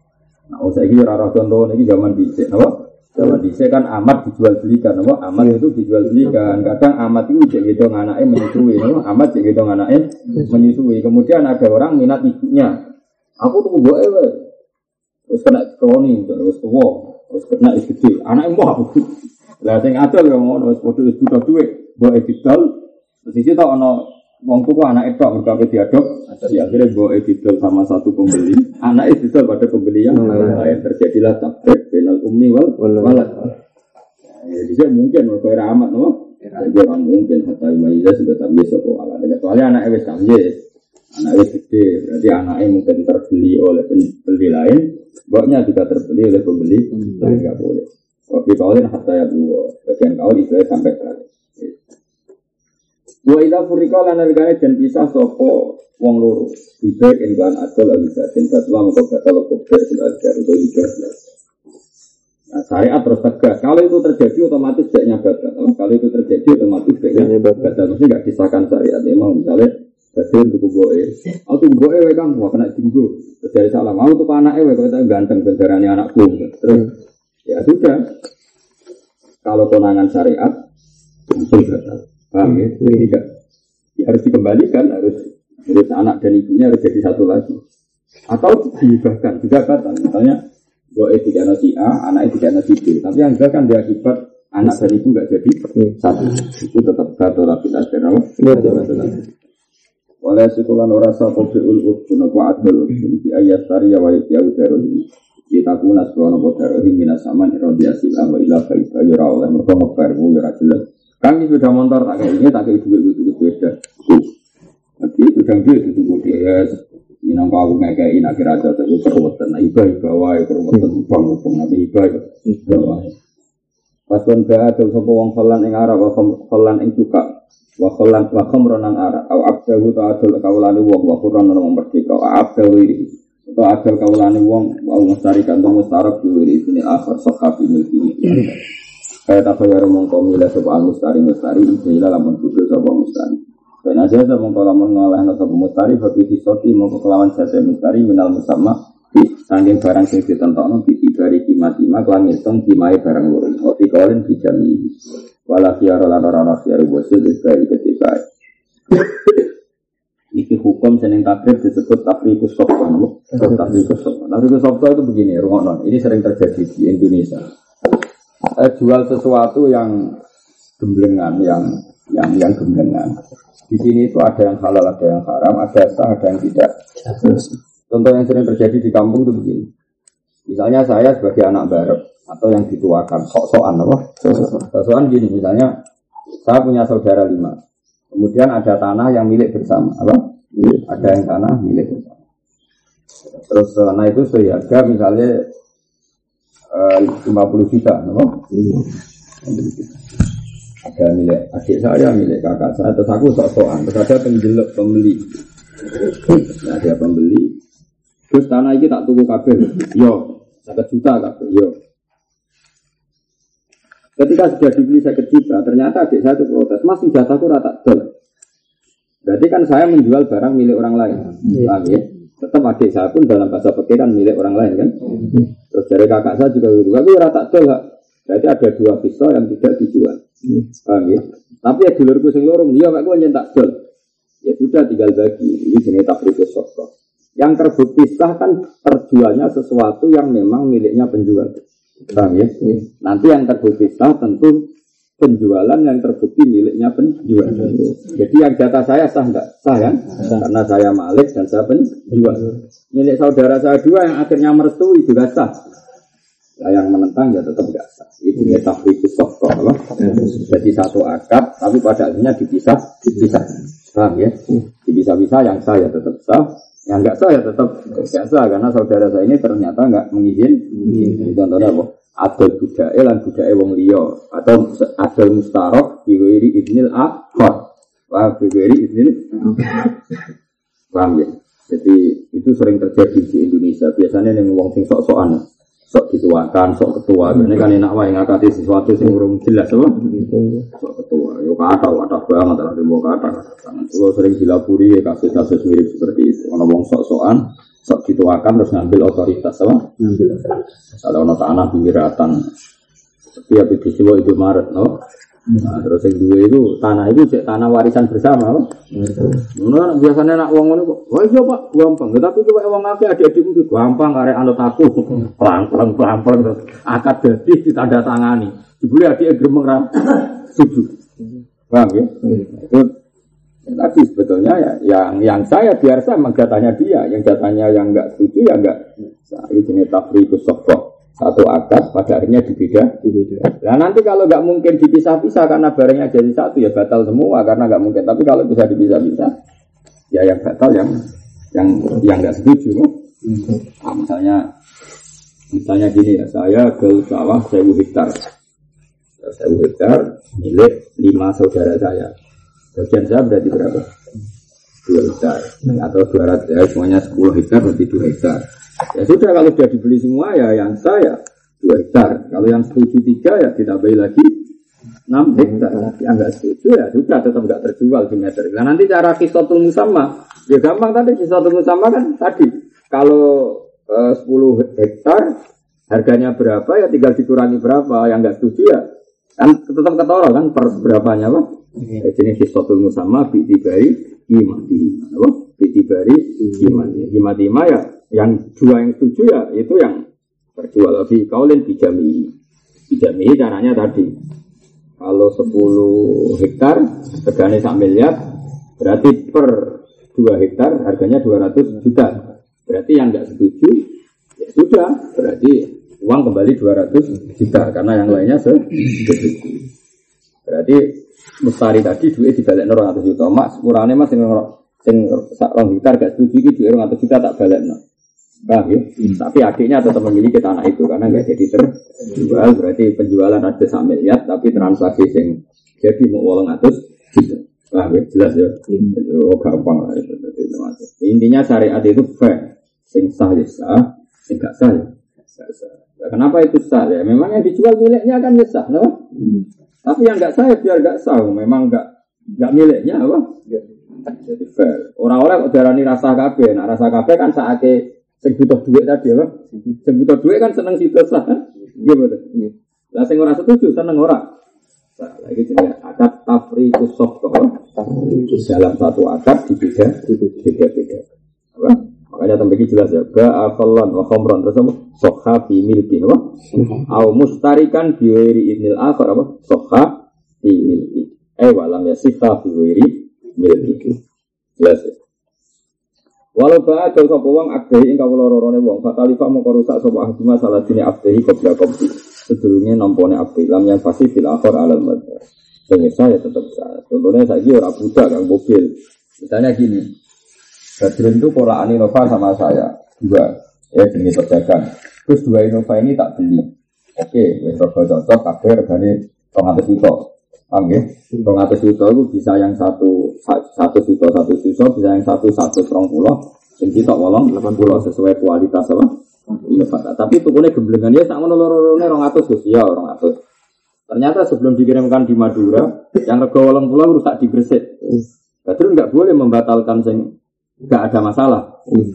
Nah, usah iki ora contoh niki zaman dhisik apa? Zaman dhisik kan amat dijual belikan apa? Amat itu dijual belikan. Kadang amat itu cek gitu anaknya menyusui, apa? Amat cek gitu anaknya menyusui. Kemudian ada orang minat ibunya. Aku tuh gue ewe. Terus kena kroni, terus tua, terus kena is gede. Anak embo aku. Lah sing adol yang ngono wis padha wis butuh dhuwit, mbok edidol. Terus iki tok ana wong tuku anak itu mereka diadop, jadi akhirnya mbok edidol sama satu pembeli. (laughs) Anak itu pada pembeli yang lain terjadilah tabrik penal umi wal walad. Ya, jadi mungkin mereka era amat, no? Jadi orang mungkin hatta imayza sudah tamyiz atau ala. Kecuali anak wis tamyiz. Anak gede, berarti anaknya mungkin terbeli oleh pembeli lain, boknya juga terbeli oleh pembeli lain nggak boleh. Waktu kawin hatta ya dua, bagian kawin itu sampai kali. Wa ila furika lan nalikane dan pisah sapa wong loro. Ibe kan adol lagi batin fatwa mengko batal kubur bil ajar untuk hijab. Nah, syariat terus tegas. Kalau itu terjadi otomatis tidak batal. Kalau itu terjadi otomatis tidak batal. Mesti nggak kisahkan syariat. Memang misalnya Badan tuku boe. Aku tuku boe wae Kang, wah kena jinggo. Terus dari salam, aku tuku anake wae kok ganteng bendarane anakku. Terus ya sudah. Kalau konangan syariat langsung batal. Paham ya? Jadi tidak ya harus dikembalikan, harus harus anak dan ibunya harus jadi satu lagi. Atau dihibahkan juga batal. Misalnya boe tiga nasi A, anaknya tiga nasi B. Tapi yang juga kan diakibat anak dan ibu nggak jadi satu. Itu tetap batal tapi tidak Wala sikulan ora sapa fi'ul udhun apa adul di ayat tariya wa ya udarul kita kuna sekolah nopo darul minas saman irodi asil wa ila faida yura oleh mereka ngebar mu yura jelas kan ini sudah motor tak kayak ini tak kayak duit itu beda tapi sudah duit itu dia Inang kau aku ngekei nak kira aja tapi perwatan, nah iba iba wae perwatan bang bang nabi iba iba wae. Pas pun gak ada sopo wong falan ing arah, falan ing juga wa khalan wa khamran ara au abdahu ta adul kaulane wong wa qur'an nang merdeka. Wa abdahu to adul kaulane wong wa mustari kantong mustarak di sini akhir sakhafi milki kaya ta kaya mongko mila sapa mustari mustari ila lamun kudu sapa mustari Ben aja mongko lamun ngalahna sapa mustari bagi disoti mongko kelawan jasa mustari minal musamma Sangking barang sing ditentokno di ibari kimat-kimat kelan ngitung kimai barang loro. Oti kalian dijami. Wala khiyara lan ora ana khiyar wasil isbari ketika. Iki hukum seneng takdir disebut tafrikus sofwa. Tafrikus sofwa. Tafrikus sofwa itu begini. Ini sering terjadi di Indonesia. Eh, jual sesuatu yang gemblengan, yang yang yang gemblengan. Di sini itu ada yang halal, ada yang haram, ada sah, ada yang tidak. Contoh yang sering terjadi di kampung itu begini. Misalnya saya sebagai anak barep, atau yang dituakan sok-sokan apa? Sok-sokan gini misalnya saya punya saudara lima. Kemudian ada tanah yang milik bersama, apa? Ada yang tanah milik bersama. Terus tanah itu seharga misalnya eh, lima puluh juta, no? Ada milik adik saya, milik kakak saya, terus aku sok-sokan, terus ada penjeluk pembeli. Nah, ada pembeli, terus tanah ini tak tunggu kabel, yo, satu juta kabel, yo. Ketika sudah dibeli saya juta, ternyata adik saya itu protes, mas jatahku rata dol. Berarti kan saya menjual barang milik orang lain, paham ya? Tetap adik saya pun dalam bahasa pikiran milik orang lain kan. Terus dari kakak saya juga gitu, tapi rata dol, Berarti ada dua pisau yang tidak dijual. Paham ya? Tapi ya dulurku sing lorong, iya pak gue nyentak dol. Ya sudah tinggal bagi. Ini jenis takribus sokro. Yang terbukti sah kan terjualnya sesuatu yang memang miliknya penjual. Paham ya? Nanti yang terbukti sah tentu penjualan yang terbukti miliknya penjual. Jadi yang jatah saya sah enggak? Sah kan? Karena saya malik dan saya penjual. Milik saudara saya dua yang akhirnya merestui juga sah. Nah, yang menentang ya tetap enggak sah. Itu ya tahrikus sokko. Jadi satu akad, tapi pada akhirnya dipisah, dipisah. Paham ya? Dipisah-pisah yang sah ya tetap sah, yang enggak sah ya tetap enggak sah karena saudara saya ini ternyata enggak mengizinkan. Contohnya apa? Adol budaya lan budaya wong liya atau adol mustarok diwiri idnil akhor. Wah, diwiri idnil (laughs) Paham ya? Jadi itu sering terjadi di Indonesia. Biasanya yang wong sing sok-sokan sok dituakan, sok ketua. Ini kan enak wae ngakati sesuatu sing urung jelas apa? Sok ketua. Yo kata kata banget ada mau kata. Kalau sering dilapuri ya kasus-kasus mirip seperti itu. Ono wong sok-sokan, sok dituakan terus ngambil otoritas apa? Ngambil otoritas. Kalau ono tanah pinggiratan. Tapi ya itu itu Maret, no? Nah, terus yang dua itu tanah itu cek tanah warisan bersama, apa? Nah, biasanya nak uang itu, wah iya pak, gampang. Tapi kalau uang akeh ada di itu gampang, karena anut aku, (laughs) pelan pelan pelan pelan terus akad jadi ditanda tangani. Dibeli adik gemeng ram, setuju. Paham ya? Itu tadi sebetulnya ya, yang yang saya sama jatahnya dia, yang jatahnya yang enggak setuju ya enggak. Nah, ini tafrikus sokok satu akad pada akhirnya dibeda dibeda. Nah nanti kalau nggak mungkin dipisah-pisah karena barangnya jadi satu ya batal semua karena nggak mungkin. Tapi kalau bisa dipisah-pisah ya yang batal yang yang yang nggak setuju. Nah, misalnya misalnya gini ya saya ke sawah sewu hektar, sewu hektar milik lima saudara saya. Bagian saya berarti berapa? Dua hektar atau dua ratus ya semuanya sepuluh hektar berarti dua hektar. Ya sudah kalau sudah dibeli semua ya yang saya dua hektar. Kalau yang setuju tiga ya ditambahi lagi enam hektar. Yang enggak setuju ya sudah tetap enggak terjual di meter. Nah nanti cara kisotul sama ya gampang tadi kisotul sama kan tadi kalau eh, 10 hektar harganya berapa ya tinggal dikurangi berapa yang enggak setuju ya kan tetap ketoro kan per berapanya apa? Ya, jenis kisotul sama bi tibai imati apa? Bi tibari imati imati ya yang dua yang setuju ya itu yang berjual lebih kaulin bijami. Bijami caranya tadi. Kalau 10 hektar regane sak miliar berarti per 2 hektar harganya 200 juta. Berarti yang nggak setuju ya sudah berarti uang kembali 200 juta karena yang lainnya setuju. Berarti mustari tadi duit dibalik 200 juta. Mak sepurane mas sing sing sak rong hektar gak setuju iki duit 200 juta tak balik no. Paham ya? Hmm. Tapi adiknya tetap memiliki tanah itu karena nggak jadi terjual. Berarti penjualan ada sampai miliar, tapi transaksi yang jadi mau uang atas gitu. Paham ya? Jelas ya? Hmm. Oh gampang lah itu. Intinya syariat itu fair. Sing sah ya sah, sing gak sah ya sah. Nah, kenapa itu sah ya? Memang yang dijual miliknya kan ya sah, no? Hmm. Tapi yang nggak sah ya biar nggak sah. Memang nggak nggak miliknya apa? Jadi fair. Orang-orang kok darani rasa kabeh. Nah rasa kabeh kan saatnya Sing butuh duit tadi apa? Sing butuh duit kan seneng situ sah. Iya betul. Lah sing ora setuju seneng ora. Nah, lagi jenis akad tafriqus sofko dalam satu akad di tiga tiga tiga apa? Makanya tempat ini jelas ya. Ga afalan wa khomron terus apa? Sokha fi milkin apa? Au mustarikan bi wiri idnil akhar apa? Sokha fi milki eh walam ya sifah fi wiri milki jelas ya Walau ba'a jauh sapa wong akdehi ing kawula rorone wong fatalifa mongko rusak sapa ahduma salah dini akdehi qabla qabdi sedurunge nampone abdi lam yang pasti fil akhir alal madhar sing saya tetap saya contohnya saya ora budak kang mobil misalnya gini Badrun itu pola Nova sama saya dua ya jenis pedagang. Terus dua Innova ini tak beli. Oke, wes rego cocok kabeh regane 200 juta. Paham ya? 200 juta itu bisa yang satu satu juta satu juta bisa yang satu satu serong pulau. Yang kita wolong 80 sesuai kualitas apa? Innova. Tapi tukunya gemblengan ya tak ngono loro-lorone 200 Gus. Ya 200. Ternyata sebelum dikirimkan di Madura, yang rego wolong pulau rusak di Gresik. Badrun nggak boleh membatalkan sing nggak ada masalah,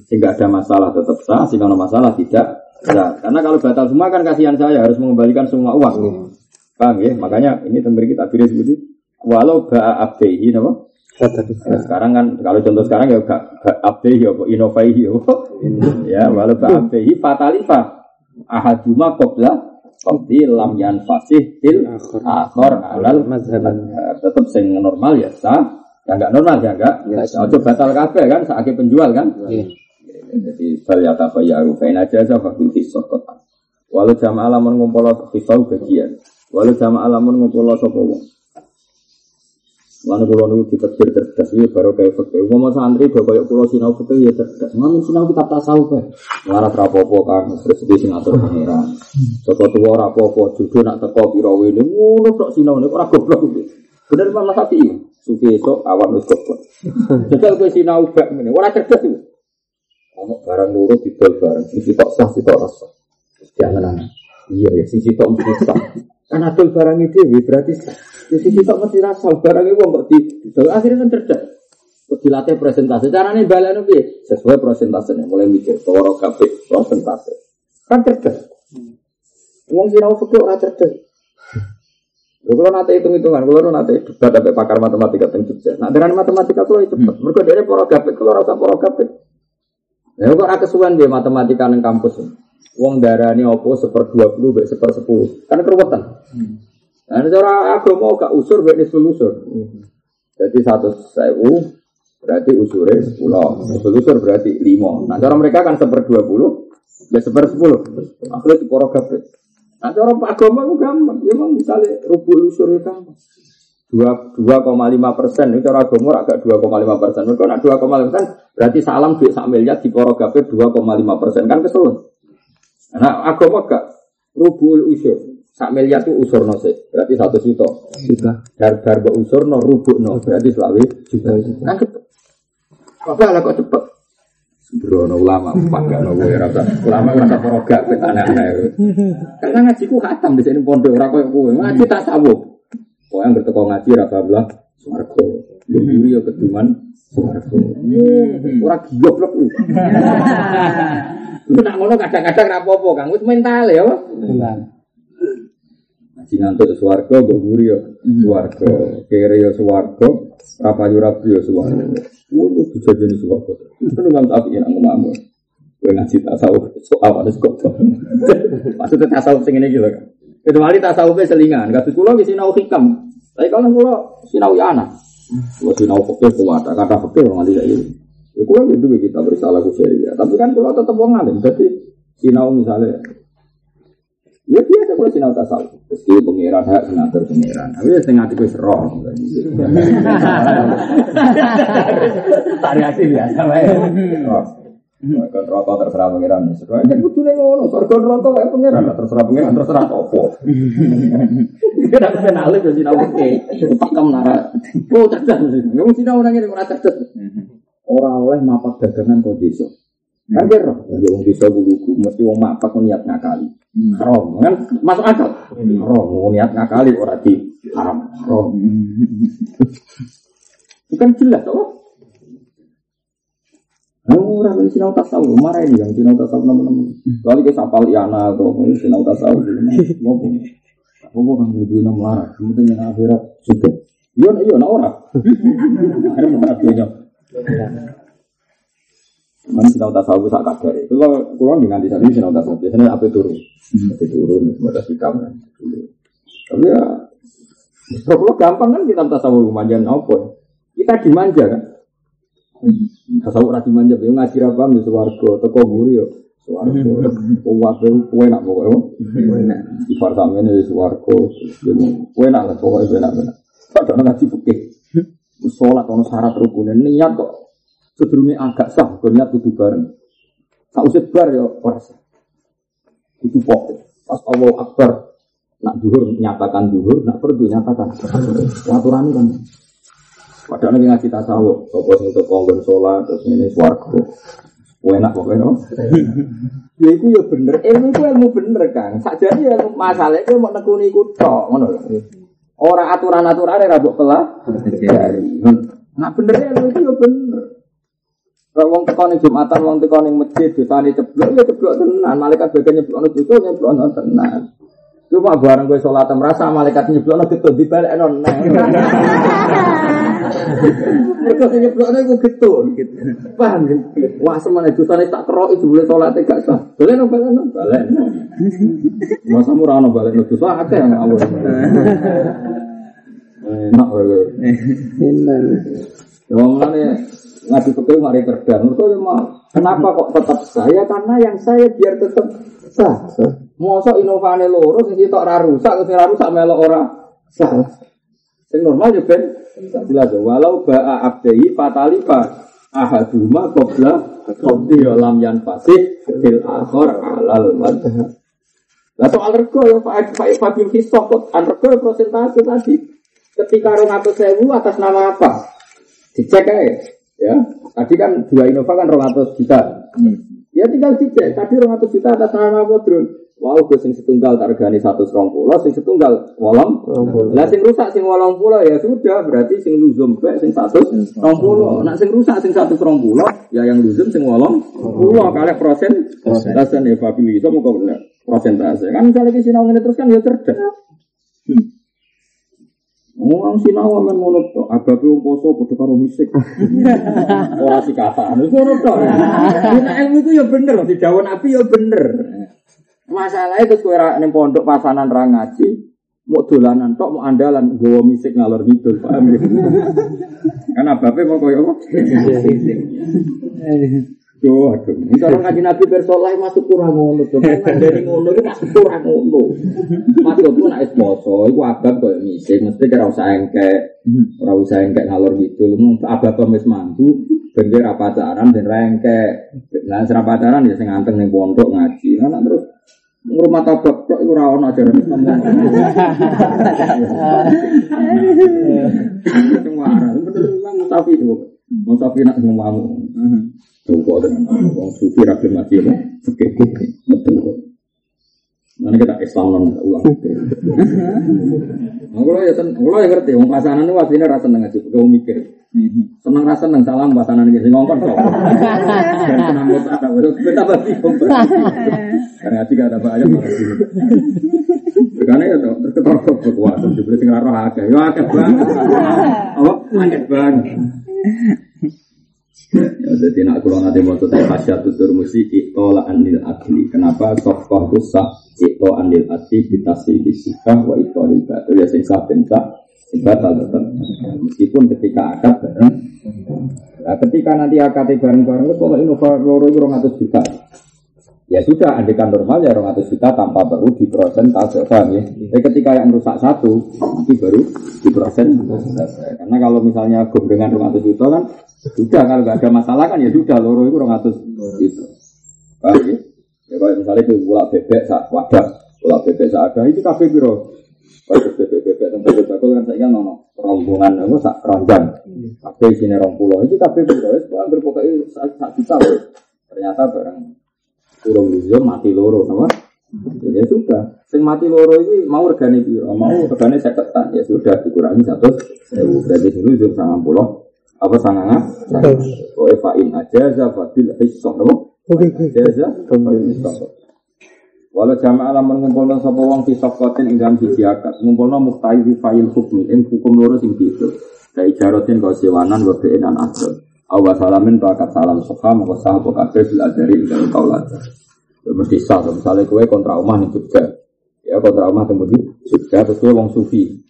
sehingga ada masalah tetap sah, sehingga ada masalah tidak sah. Karena kalau batal semua kan kasihan saya harus mengembalikan semua uang. Paham ya? Makanya ini tembri kita pilih seperti walau ba'a abdehi nama Nah, sekarang kan kalau contoh sekarang ya gak abdehi ya inovaihi ya ya walau ba'a abdehi fatalifa. Ahaduma qabla Qabdi lam yan fasih til akhor alal mazhab tetap sing normal ya sah. Ya enggak normal ya enggak. Ojo batal kabeh kan sakit penjual kan. Jadi bal ya tafayaru fa aja aja fa fil kota. Walau jamaah lamun ngumpul fisau bagian. Walau jamaah lamun ngumpul sapa wong. Kalau nunggu kita cerdas ya baru kayak fakir. Ngomong santri do kayak pulau sinau fakir ya cerdas. Ngomong sinau kita tak tahu kan. Larat rapopo kan di singatur pangeran. Soko tua rapopo jujur nak teko pirawe ini ngono tok sinau ini orang goblok. Bener Imam Syafi'i. Sufi esok awan wis goblok. Jajal kowe sinau bak ngene, ora cerdas iki. Ono barang loro didol bareng, sing sitok sah sitok rasa. Terus diangen Iya ya, sing sitok mesti sah. Kan adol barang itu berarti sing sitok mesti rasa, barang itu kok didol akhirnya kan cerdas. Terus dilatih presentasi. Caranya balen piye? Sesuai presentasinya. Mulai mikir, toro kabeh presentasi. Kan cerdas. Wong sinau fikih ora cerdas. Kalau nanti hitung hitungan, kalau nanti debat sampai pakar matematika tentang. Nah dengan matematika kalau itu. Mereka dari poro gapit, kalau rasa poro. Ya kok ada kesuwen dia matematika neng kampus. Wong darah ini opo seper dua puluh, baik seper sepuluh. Kan keruwetan. Nah cara agama gak usur, baik usur. Jadi satu sewu berarti usurnya sepuluh. Usur berarti lima. Nah cara mereka kan seper dua puluh, baik seper sepuluh. Akhirnya di poro gapit. Nah, cara agama itu gampang. Ya memang misalnya rubuh usur itu gampang. Dua koma lima persen, ini cara agama agak dua koma lima persen. Mereka nak dua koma lima persen, berarti salam duit sak miliar di poro gapir dua koma lima persen kan kesel. Nah, agama gak rubuh usur. Sak miliar itu usur no berarti satu juta. Juta. Dar dar usur no rubuh no, berarti selawi juta. Kan cepet. Apa kok cepet? Sembrono ulama, gak nopo ya rasa. Ulama rasa poroga pet anak-anak. Karena ngajiku khatam di sini pondok koyo kowe. Ngaji tak sabuk. Kok yang berteko ngaji rasa belah swarga. Yo yuri yo keduman swarga. Ora goblok iki. (laughs) Lu nak ngono kadang-kadang ra apa-apa, Kang. Wis mental ya. Ngaji ngantuk swarga, mbok guri yo swarga. Kere yo swarga, rapayu rapi yo swarga. Itu dijadiin suwargo. Itu memang tapi yang ngomong. Gue ngaji tasawuf soal ada kok. (laughs) Maksudnya tasawuf sing ini gitu kan. Kecuali tasawufnya selingan. Kasus kulo di sinau hikam. Tapi kalau kulo sinau ya anak. Kulo sinau fakir kuat. Kata fakir orang tidak ini. Ya kulo gitu kita bersalah ku ya. Tapi kan kulo tetap wong alim. Jadi sinau misalnya Ya biasa kalau sinau tasawuf. Dia pengiran hak senator pengiran. Tapi ya setengah itu roh. (laughs) Variasi biasa lah. (laughs) Kan rokok terserah pengiran. Sesuai kan kudu nih ngono. Surga rokok kayak pengiran. Terserah pengiran. Terserah topo. Kita aku kenal alif sinau (laughs) oke. Pakem nara. Oh cerdas. Ngomong sinau orang ini merasa cerdas. Orang oleh mapak dagangan kau desa. Kan kira, ya wong desa buluku, mesti wong mapak niat ngakali. Haram, kan masuk akal. Haram, niat ngakali ora di haram. Haram. (laughs) Bukan jelas, oh. Nah, orang ini sinau tasawuf, marah ini yang sinau tasawuf nama-nama. Kali ke sapal iana atau sinau tasawuf, ngomong. Apa kan lebih enam lara, penting yang akhirat suka. Iya, iya, nah orang. Akhirnya mana punya. Mana sinau tasawuf sak kadar kalau kurang dengan di sana sinau tasawuf biasanya apa turun, apa turun semua sikap Tapi ya kalau gampang kan kita tasawuf manjain apa? Kita dimanja kan? Tasawuf rati manja, ya ngaji apa ya suwargo, teko guri yo suwargo, kuat kue nak pokoknya, ifar sama ini suwargo, kue nak lah pokoknya kue nak. Padahal ngaji fikih, sholat ono syarat rukun, niat kok Sedurunge agak sah, niat kudu bareng. Sausé bar ya ora sah. Kudu pokok. Pas Allah Akbar nak duhur nyatakan duhur, nak perdu nyatakan. Aturan kan. Padahal lagi ngaji tasawuf, sopo sing untuk konggon sholat, terus ini swargo. Enak pokoknya, no? (laughs) ya itu ya bener, ilmu itu ilmu bener kan. Saja ya masalah itu mau nekuni iku tok, ngono lho. Ora aturan-aturan ora mbok pelah. (laughs) Nah bener ilmu itu ya bener. Kalau wong teko ning Jumatan, wong teko ning masjid, dosane ceblok ya ceblok tenan. Malaikat bagian nyeblokno dosa nyeblokno tenan. Cuma bareng gue sholat merasa malaikat nyeblokno gitu dibalik non. (laughs) Mereka sing nyeblokno iku gitu. Paham ya? Wah semane dosane tak kerok itu boleh sholat gak sah. Boleh no balik no balik. Masa murah no balik no dosa akeh yang Allah. Enak wae. Enak. Wong ngene ngaji fikih ngari kerja. Mereka ya. Kenapa kok tetap saya? Karena yang saya biar tetap sah. Mosok inovane loro sing sitok ora rusak, sing ora rusak melok ora sah. Sing normal ya ben jelas walau ba'a abdai fatalifa ahaduma qabla qabdi lam yan fasih fil akhir alal madhab. Lah soal rego ya Pak Pak Fabil Hisok kok an rego ya prosentase tadi. Ketika rong atau sewu atas nama apa? Dicek aja. Ya, tadi kan dua Innova kan rong atau juta. Ya tinggal dicek. Tadi rong atau juta atas nama apa, Bro? Wow, gue sing setunggal tak regani satu serong pulau, sing setunggal wolong. Lah sing rusak sing wolong pulau ya sudah, berarti sing luzum baik sing satu serong pulau. Nak sing rusak sing satu serong pulau, ya yang luzum sing wolong pulau. Kalian prosen, prosen ya Fabi itu mau benar prosentase. Kan misalnya di sinau ini terus kan ya cerdas. Orang sinau men ngono to, agape wong poso padha karo misik. (laughs) Ora sikatan. Wis ngono to. Nek (laughs) ilmu itu ya bener, didhawuh Nabi ya bener. Masalahnya terus kowe ning pondok pasanan ra ngaji, mau dolanan tok mau andalan gowo misik ngalor ngidul, paham ya? (laughs) Kan abape mau koyo apa? (laughs) Yo, aduh. Ini orang kaji Nabi bersoleh masuk kurang ngono. Kan dari ngono itu masuk kurang ngono. Masuk pun nak esmoso, itu abad kok misik. Mesti kira usah engke, ora usah engke ngalor gitu. Abad pemis mantu, bengi ra pacaran dan rengke. Nah, serap pacaran ya sing anteng ning pondok ngaji. Nah, terus ngurmat tabak kok ora ono ajaran Islam. (laughs) Semua arah, bener memang Mustafi itu. Mustafi nak semua mau. Tunggu dengan orang sufi rapi mati ya, oke oke, betul kok. Mana kita Islam non ulang. Kalau ya sen, kalau ya ngerti, orang pasangan itu wasine rasa seneng aja, kau mikir. Seneng rasa seneng salam pasangan ini, ngongkon kok. Dan senang tak ada, kita pasti Karena ngaji gak ada sih. Karena ya tuh, terus ketor kekuatan, juga sing roh akeh, ya akeh banget. Apa? Akeh banget. Ya, jadi nak kalau nanti mau tuh pasya tutur musi itola anil adli. Kenapa sokoh itu sah ito anil adli bitasi disikah wa ito anil batu ya sing sah benca sing batal tetap. Meskipun ketika akad bareng. Nah, ketika nanti akad bareng-bareng itu kalau inova loro itu orang atas juta. Ya sudah, andekan normal ya orang atas juta tanpa perlu di persen paham ya. Tapi ketika yang merusak satu, nanti baru di persen Karena kalau misalnya dengan orang atas juta kan sudah kalau nggak ada masalah kan ya sudah loro itu orang atas itu. Paham ya? Ya kalau misalnya itu pula bebek sak wadah, pula bebek sak ada itu kafe biro. Kalau bebek bebek tempat bebek kan saya nono rombongan itu sak keranjang. Kafe sini rong pulau itu kafe biro. Itu hampir pokoknya sak sak juta loh. Ternyata barang kurung luzum mati loro, apa? Ya sudah, sing mati loro ini mau regane biro, mau regane seketan ya sudah dikurangi satu, sewu berarti sing luzum sangat pulau apa sanganga? Kowe fa'in ajaza fabil hissah apa? Ajaza fabil hissah. Walau jamaah alam mengumpulkan sapa wong fi safqatin ing dalam siji akad, ngumpulna muhtahi fi fa'il hukmi ing hukum loro sing gitu. Kai jarotin kau siwanan wa bi'in an asal. Awa salamin bakat salam soha maka sah apa kabeh bil adari ing dalam kaulaja. Ya mesti sah, misalnya kowe kontra omah ning Jogja. Ya kontra omah di Jogja terus kowe wong sufi.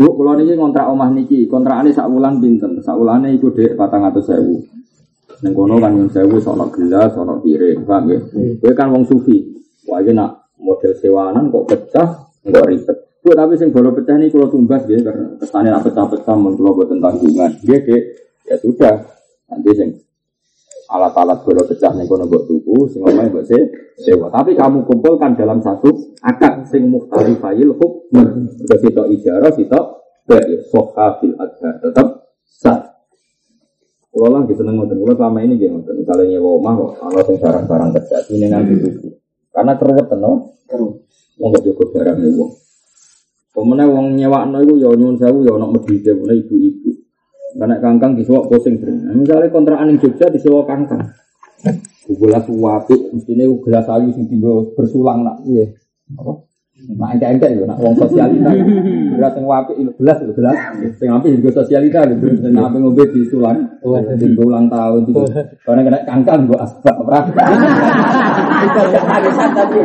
Bu, kalau niki kontrak omah niki, kontrakane sak wulan pinten? Sak wulane iku dhek 400.000. Ning kono kan nyun sewu sono gelas, sono piring, paham ya? Kowe kan wong sufi. Wah, nak model sewanan kok pecah, enggak ribet. Bu, tapi sing baru pecah ini kalau tumbas ya, karena kesannya nak pecah-pecah kula boten tanggungan. Nggih, Dek. Ya sudah. Nanti sing alat-alat bola pecah ning kono mbok tuku, sing omahe mbok sewa. Tapi kamu kumpulkan dalam satu akad sing mukhtalifayil hukm. Mergo sitok ijarah, sitok baik sohabil adhar tetap sah. Kalau lah gitu ngoten, kalau selama ini gitu ngoten. Misalnya nyewa omah kok, kalau sing barang-barang kerja ini nganti tuku. Karena keruwet no, wong gak cukup barang nyewa. Pemenang wong nyewa no itu ya nyuwun sewu ya ono medhite ibu-ibu. Karena kangkang disewok pusing nah, Misalnya kontrakan yang Jogja disewok kangkang. Gelas wapi, mestinya gelas ayu sing tinggal bersulang nak. Iya. Apa? Nah, ente-ente itu, nak wong sosialita. Gelas yang wapi itu gelas itu gelas. Sing api juga sosialita itu. Sing api ngombe di sulang. Tinggal ulang tahun itu. Karena kena kangkang gua asbak berapa. Itu ya arisan tadi.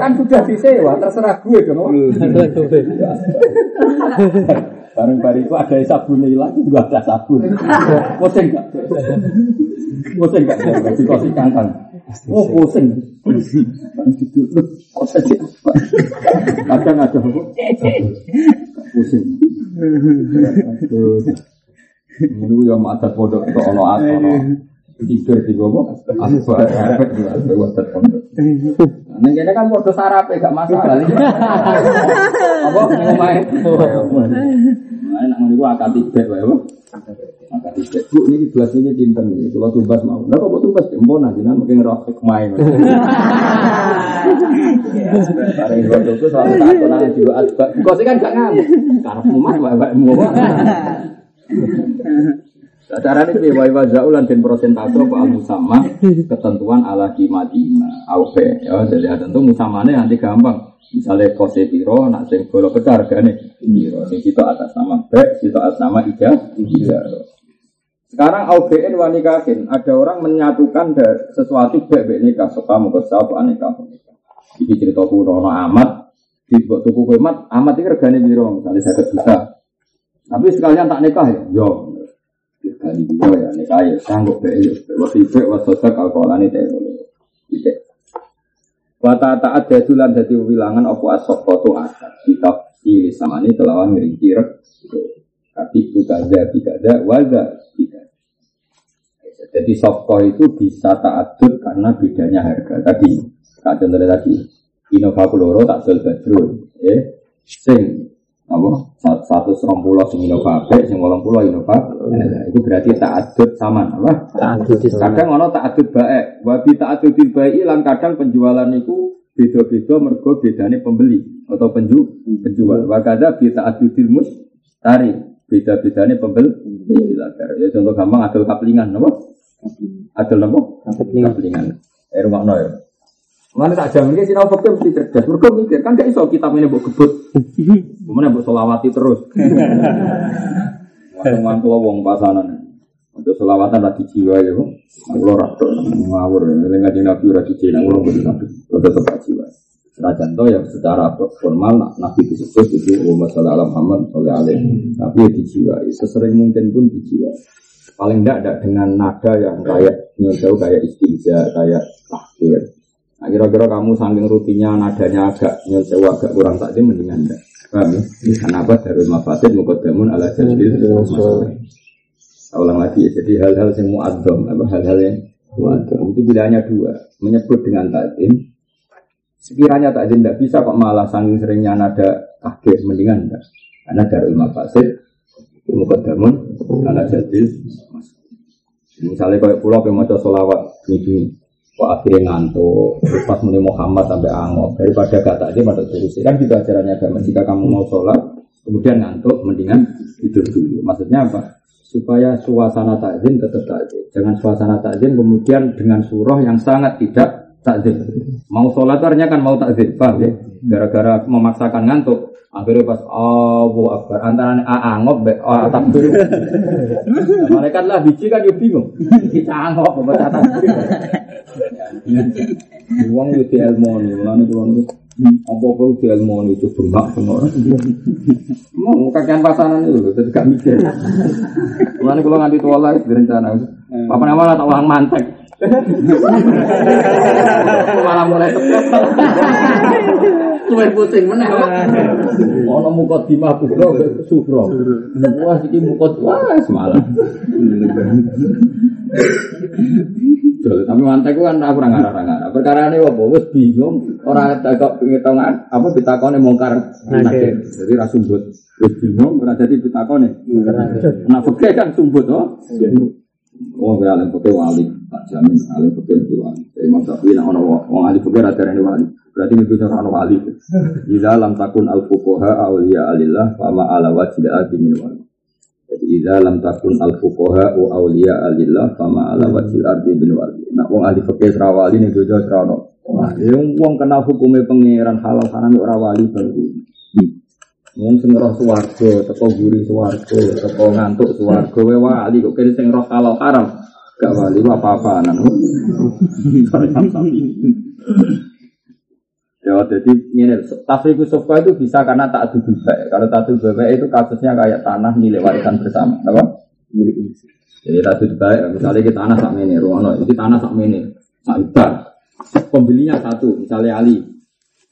Kan sudah disewa, terserah gue dong. (laughs) Bareng itu ada sabun hilang, juga ada sabun. Pusing gak? Pusing gak? Gak dikasih kangkang. Oh pusing. Kok saja Kadang ada Pusing. Ini yang adat pondok itu ono ono tidur di bawah asbak efek di asbak adat pondok. Neng kene kan foto sarape gak masalah. (laughs) Apa ngomai? Nah, nak ngono akad tiga wae, Bu. Akad tiga. Bu niki gelas niki dinten niki. Kula tumbas mau. Lah kok tumbas empon nanti mungkin ngerok hikmah. (laughs) Bareng foto itu selalu takut nang jiwa asbak. Kok kan gak ngamuk. Karepmu mah wae-wae (laughs) Cara ini wa wa zaulan dan persentase apa? Al musamma ketentuan ala kimadima aupe ya jadi tentu musamane nanti gampang. Misalnya kose piro nak sing bola pecah regane piro? Sing situ atas nama B situ atas nama ija ija. Sekarang AUBN wanikahin ada orang menyatukan sesuatu baik baik nikah. Suka kesal aneka ini cerita kuno amat di tuku kemat amat ini regane piro? Misalnya saya juta tapi sekalian tak nikah ya? Yo Dua ya, nikah ya, sanggup deh, waktu itu waktu sosial kalkulan itu, itu. Wata taat jadulan jadi wilangan opo asok foto asal kita pilih sama ini kelawan ngerinci rek. Tapi itu kaza tidak waza tidak jadi sofko itu bisa taatut karena bedanya harga. Tadi kacau dari tadi Innova tak jual badrun eh sing apa? Satu serong pulau sing Innova B sing wolong pulau Innova itu berarti taatut sama apa? Kadang ono taatut baik. Wabi taatut baik ilang kadang penjualan itu beda-beda mergo bedane pembeli atau penju penjual. Wakada bi taatudil mus tari beda-bedane pembeli. Ya contoh gampang adol kaplingan apa? Adol apa? Kaplingan. Eh rumah ya Mana tak jamin sih sinau fakir mesti cerdas. Mereka mikir kan gak iso kita ini buat kebut. Kemudian buat solawati terus. (laughs) Ngomong tua wong pasanan. Untuk solawatan rati jiwa ya, aku ratok ngawur. Ini ngaji nabi rati jiwa, aku orang nabi. Tetap jiwa. Senajan to yang secara formal nabi disebut itu masalah alam Muhammad soleh alim. Tapi ya dijiwai, sesering mungkin pun dijiwai. Paling tidak dengan nada yang kayak nyusul kayak istinja, kayak tahkir. Nah, kira-kira kamu saking rutinnya nadanya agak nyelsewa agak kurang tak mendingan enggak. Paham ya? Kenapa darul mafasid mukadamun ala jalbil ulang lagi ya. Jadi hal-hal yang muadzam, apa hal-hal yang muadzam itu pilihannya dua. Menyebut dengan takdim. Sekiranya takdim tidak bisa kok malah saking seringnya nada akhir mendingan enggak. Karena darul mafasid mukadamun ala jalbil Misalnya kayak pulau yang mau solawat ini Kok akhirnya ngantuk, terus pas mulai Muhammad sampai angop, daripada kata aja pada terus kan juga ajarannya agama. Jika kamu mau sholat, kemudian ngantuk, mendingan tidur dulu. Maksudnya apa? Supaya suasana takzim tetap takzim. Jangan suasana takzim kemudian dengan surah yang sangat tidak takzim. Mau sholat ternyata kan mau takzim, paham ya? Gara-gara memaksakan ngantuk, akhirnya pas oh Akbar antara angop be oh takbir mereka lah biji kan bingung kita angop baca takbir Uang itu ilmu nih, mana tuh nih? Apa apa itu ilmu nih itu bengkak semua. Mau kakian pasaran itu, jadi gak mikir. Mana kalau nganti tua lagi berencana. Apa nama lah tak uang mantek. Malah mulai Suwe pusing meneh. Ono mukadimah kubra sugro. Wah iki mukadimah Tapi mantek kan aku ora ngarah-ngarah. Perkara ini apa? Wis bingung, ora tak penghitungan apa ditakone mongkar nakir. Jadi ra sumbut. Wis bingung ora dadi ditakone. Nah, fakir kan sumbut oh. Oh, gue alim wali, tak jamin alim putih itu wali. Jadi mas tapi nak orang orang alim putih ada yang wali. Berarti itu orang wali. Di dalam takun al awliya alillah, fama ala wajib adi min wali. Jadi di dalam takun al fukoha wa awliya alillah, fama ala wajib adi min wali. Nak orang alim putih serawali nih gue jauh serawno. Wah, yang uang kenal hukumnya pangeran halal haram orang wali baru. Wong sing roh swarga, teko guri swarga, teko ngantuk swarga, we wali kok kene sing roh halal haram. Gak wali apa-apa nang. (laughs) Ya, jadi ini tafriqus sofa itu bisa karena tak adu baik. Kalau tak adu baik itu kasusnya kayak tanah milik warisan bersama, apa? Milik Jadi tak adu baik, misalnya kita tanah sak ini, rumah ini tanah sak ini, sak Pembelinya satu, misalnya Ali,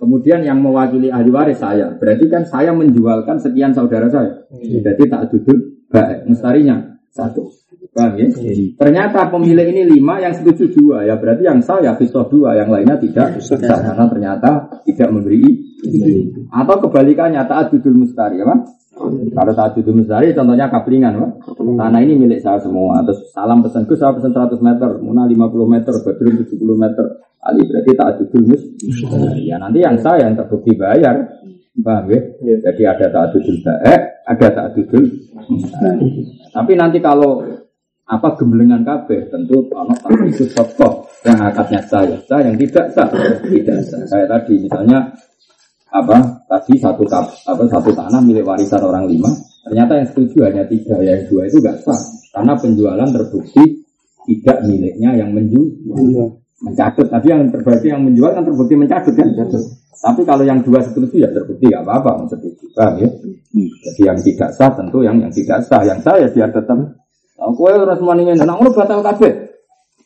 Kemudian yang mewakili ahli waris saya. Berarti kan saya menjualkan sekian saudara saya. Hmm. Jadi tak duduk baik. Mestarinya satu. Paham ya? Ternyata pemilik ini lima, yang setuju dua. Ya berarti yang saya bisa dua, yang lainnya tidak. Karena ternyata tidak memberi. Atau kebalikannya tak duduk mustari. Ya, Kalau tak duduk mustari, contohnya kaplingan. Pak. Tanah ini milik saya semua. Terus salam pesanku, saya pesan 100 meter. Muna 50 meter, Badrun 70 meter. Ali berarti tak ada mus. Ya nanti yang saya yang terbukti bayar. Paham ya? ya. Jadi ada tak ada baik, ada tak ada Tapi nanti kalau apa gemelengan kabeh tentu kalau itu sokok yang akadnya saya, saya yang tidak sah, tidak sah. Saya tadi misalnya apa tadi satu kap, apa satu tanah milik warisan orang lima, ternyata yang setuju hanya tiga, yang dua itu gak sah karena penjualan terbukti tidak miliknya yang menjual mencatut. Tapi yang terbukti yang menjual kan terbukti mencatut kan. Mencatut. Tapi kalau yang dua setuju ya terbukti gak apa-apa setuju. Paham ya? Hmm. Jadi yang tidak sah tentu yang yang tidak sah. Yang sah ya biar tetap. Nah, kue harus maninya, nah ngono batal kabeh.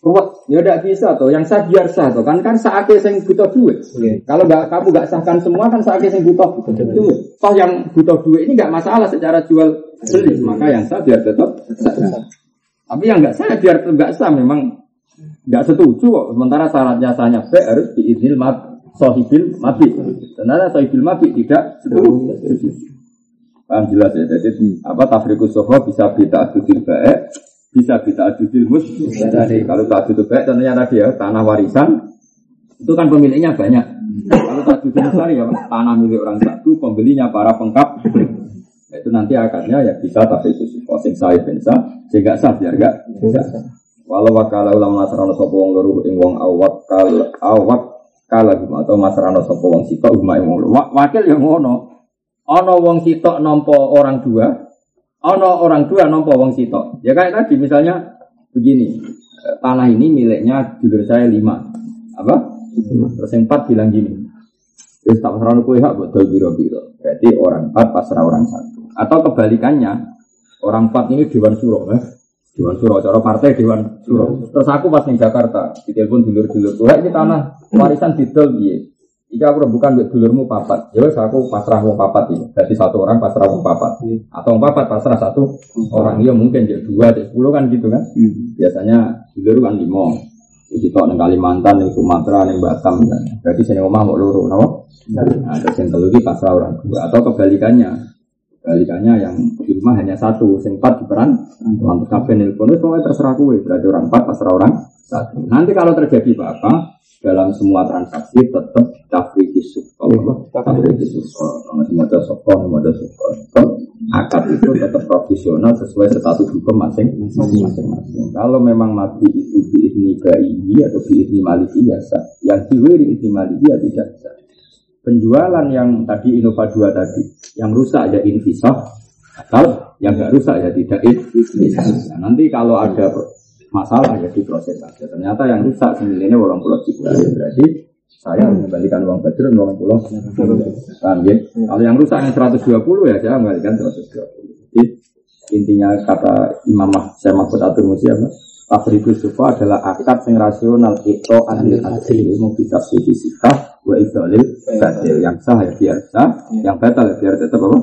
Ruwet, ya udah bisa tuh. Yang sah biar sah tuh. Kan kan saatnya yang butuh duit. Yeah. Kalau nggak kamu nggak sahkan semua kan saatnya yang butuh duit. Toh yang butuh duit ini nggak masalah secara jual beli. Maka yang sah biar tetap sah. Tapi yang nggak sah biar nggak sah memang Enggak setuju kok. Sementara syaratnya sahnya B harus diizinil mat sohibil mati. Sebenarnya sohibil mati tidak setuju. Paham jelas ya. Jadi apa tafrikus soho bisa kita adudil baik, bisa kita adudil mus. Kalau tak adudil baik tentunya tadi ya tanah warisan itu kan pemiliknya banyak. Kalau tak adudil besar ya tanah milik orang satu, pembelinya para pengkap. Itu nanti akadnya ya bisa tapi itu sing saya bisa sehingga sah biar enggak bisa. Walau wakala ulama masrano sopo wong loro ing wong awak kal awak kala atau masrano sopo wong sitok umma ing wong. Wakil yang ngono. Ana wong sitok nampa orang dua, ana orang dua nampa wong sitok. Ya kayak tadi misalnya begini, tanah ini miliknya dulur saya lima. Apa? Terus yang empat bilang gini. Terus tak pasrah kue hak betul biro biro. Berarti orang empat pasrah orang satu. Atau kebalikannya, orang empat ini dewan suruh. Eh? Dewan Suro, cara partai Dewan Suro. Terus aku pas di Jakarta, ditelepon dulur-dulur, wah ini tanah warisan didol iya. Jika aku bukan buat dulurmu papat, ya aku pasrah mau papat ini. Jadi satu orang pasrah mau papat, atau mau papat pasrah satu orang iya mungkin jadi dua, jadi sepuluh kan gitu kan. Hmm. Biasanya dulur kan lima. Di situ neng Kalimantan, neng Sumatera, neng Batam kan. Berarti sini omah mau luru, kenapa? Nah, terus yang pasrah orang dua atau kebalikannya Balikannya yang di rumah hanya satu, sing empat diperan, lantas kafe nelpon, itu terserah kue, berarti orang empat, pasrah orang satu. Nanti kalau terjadi apa-apa, dalam semua transaksi tetap tafriki suko, tafriki suko, semua ada suko, semua ada suko, akad itu tetap profesional sesuai status hukum masing-masing. Kalau memang mati itu biizni ini atau biizni maliki biasa, yang diwiri ini maliki ya tidak bisa penjualan yang tadi Innova 2 tadi, yang rusak ya invisah, atau yang nggak rusak ya tidak invisah. Nah, nanti kalau ada masalah ya diproses saja. Ternyata yang rusak sembilannya orang pulau juga. Berarti saya mengembalikan uang badrun orang pulau. Paham ya? Kalau yang rusak yang 120 ya saya mengembalikan 120. Jadi intinya kata Imam saya Mahfud Atur Musi apa? Tafriqus sufa adalah akad yang rasional itu anil adil mau kita sisi sifat wa idolil batil. Yang sah ya biar sah yang batal ya biar tetap apa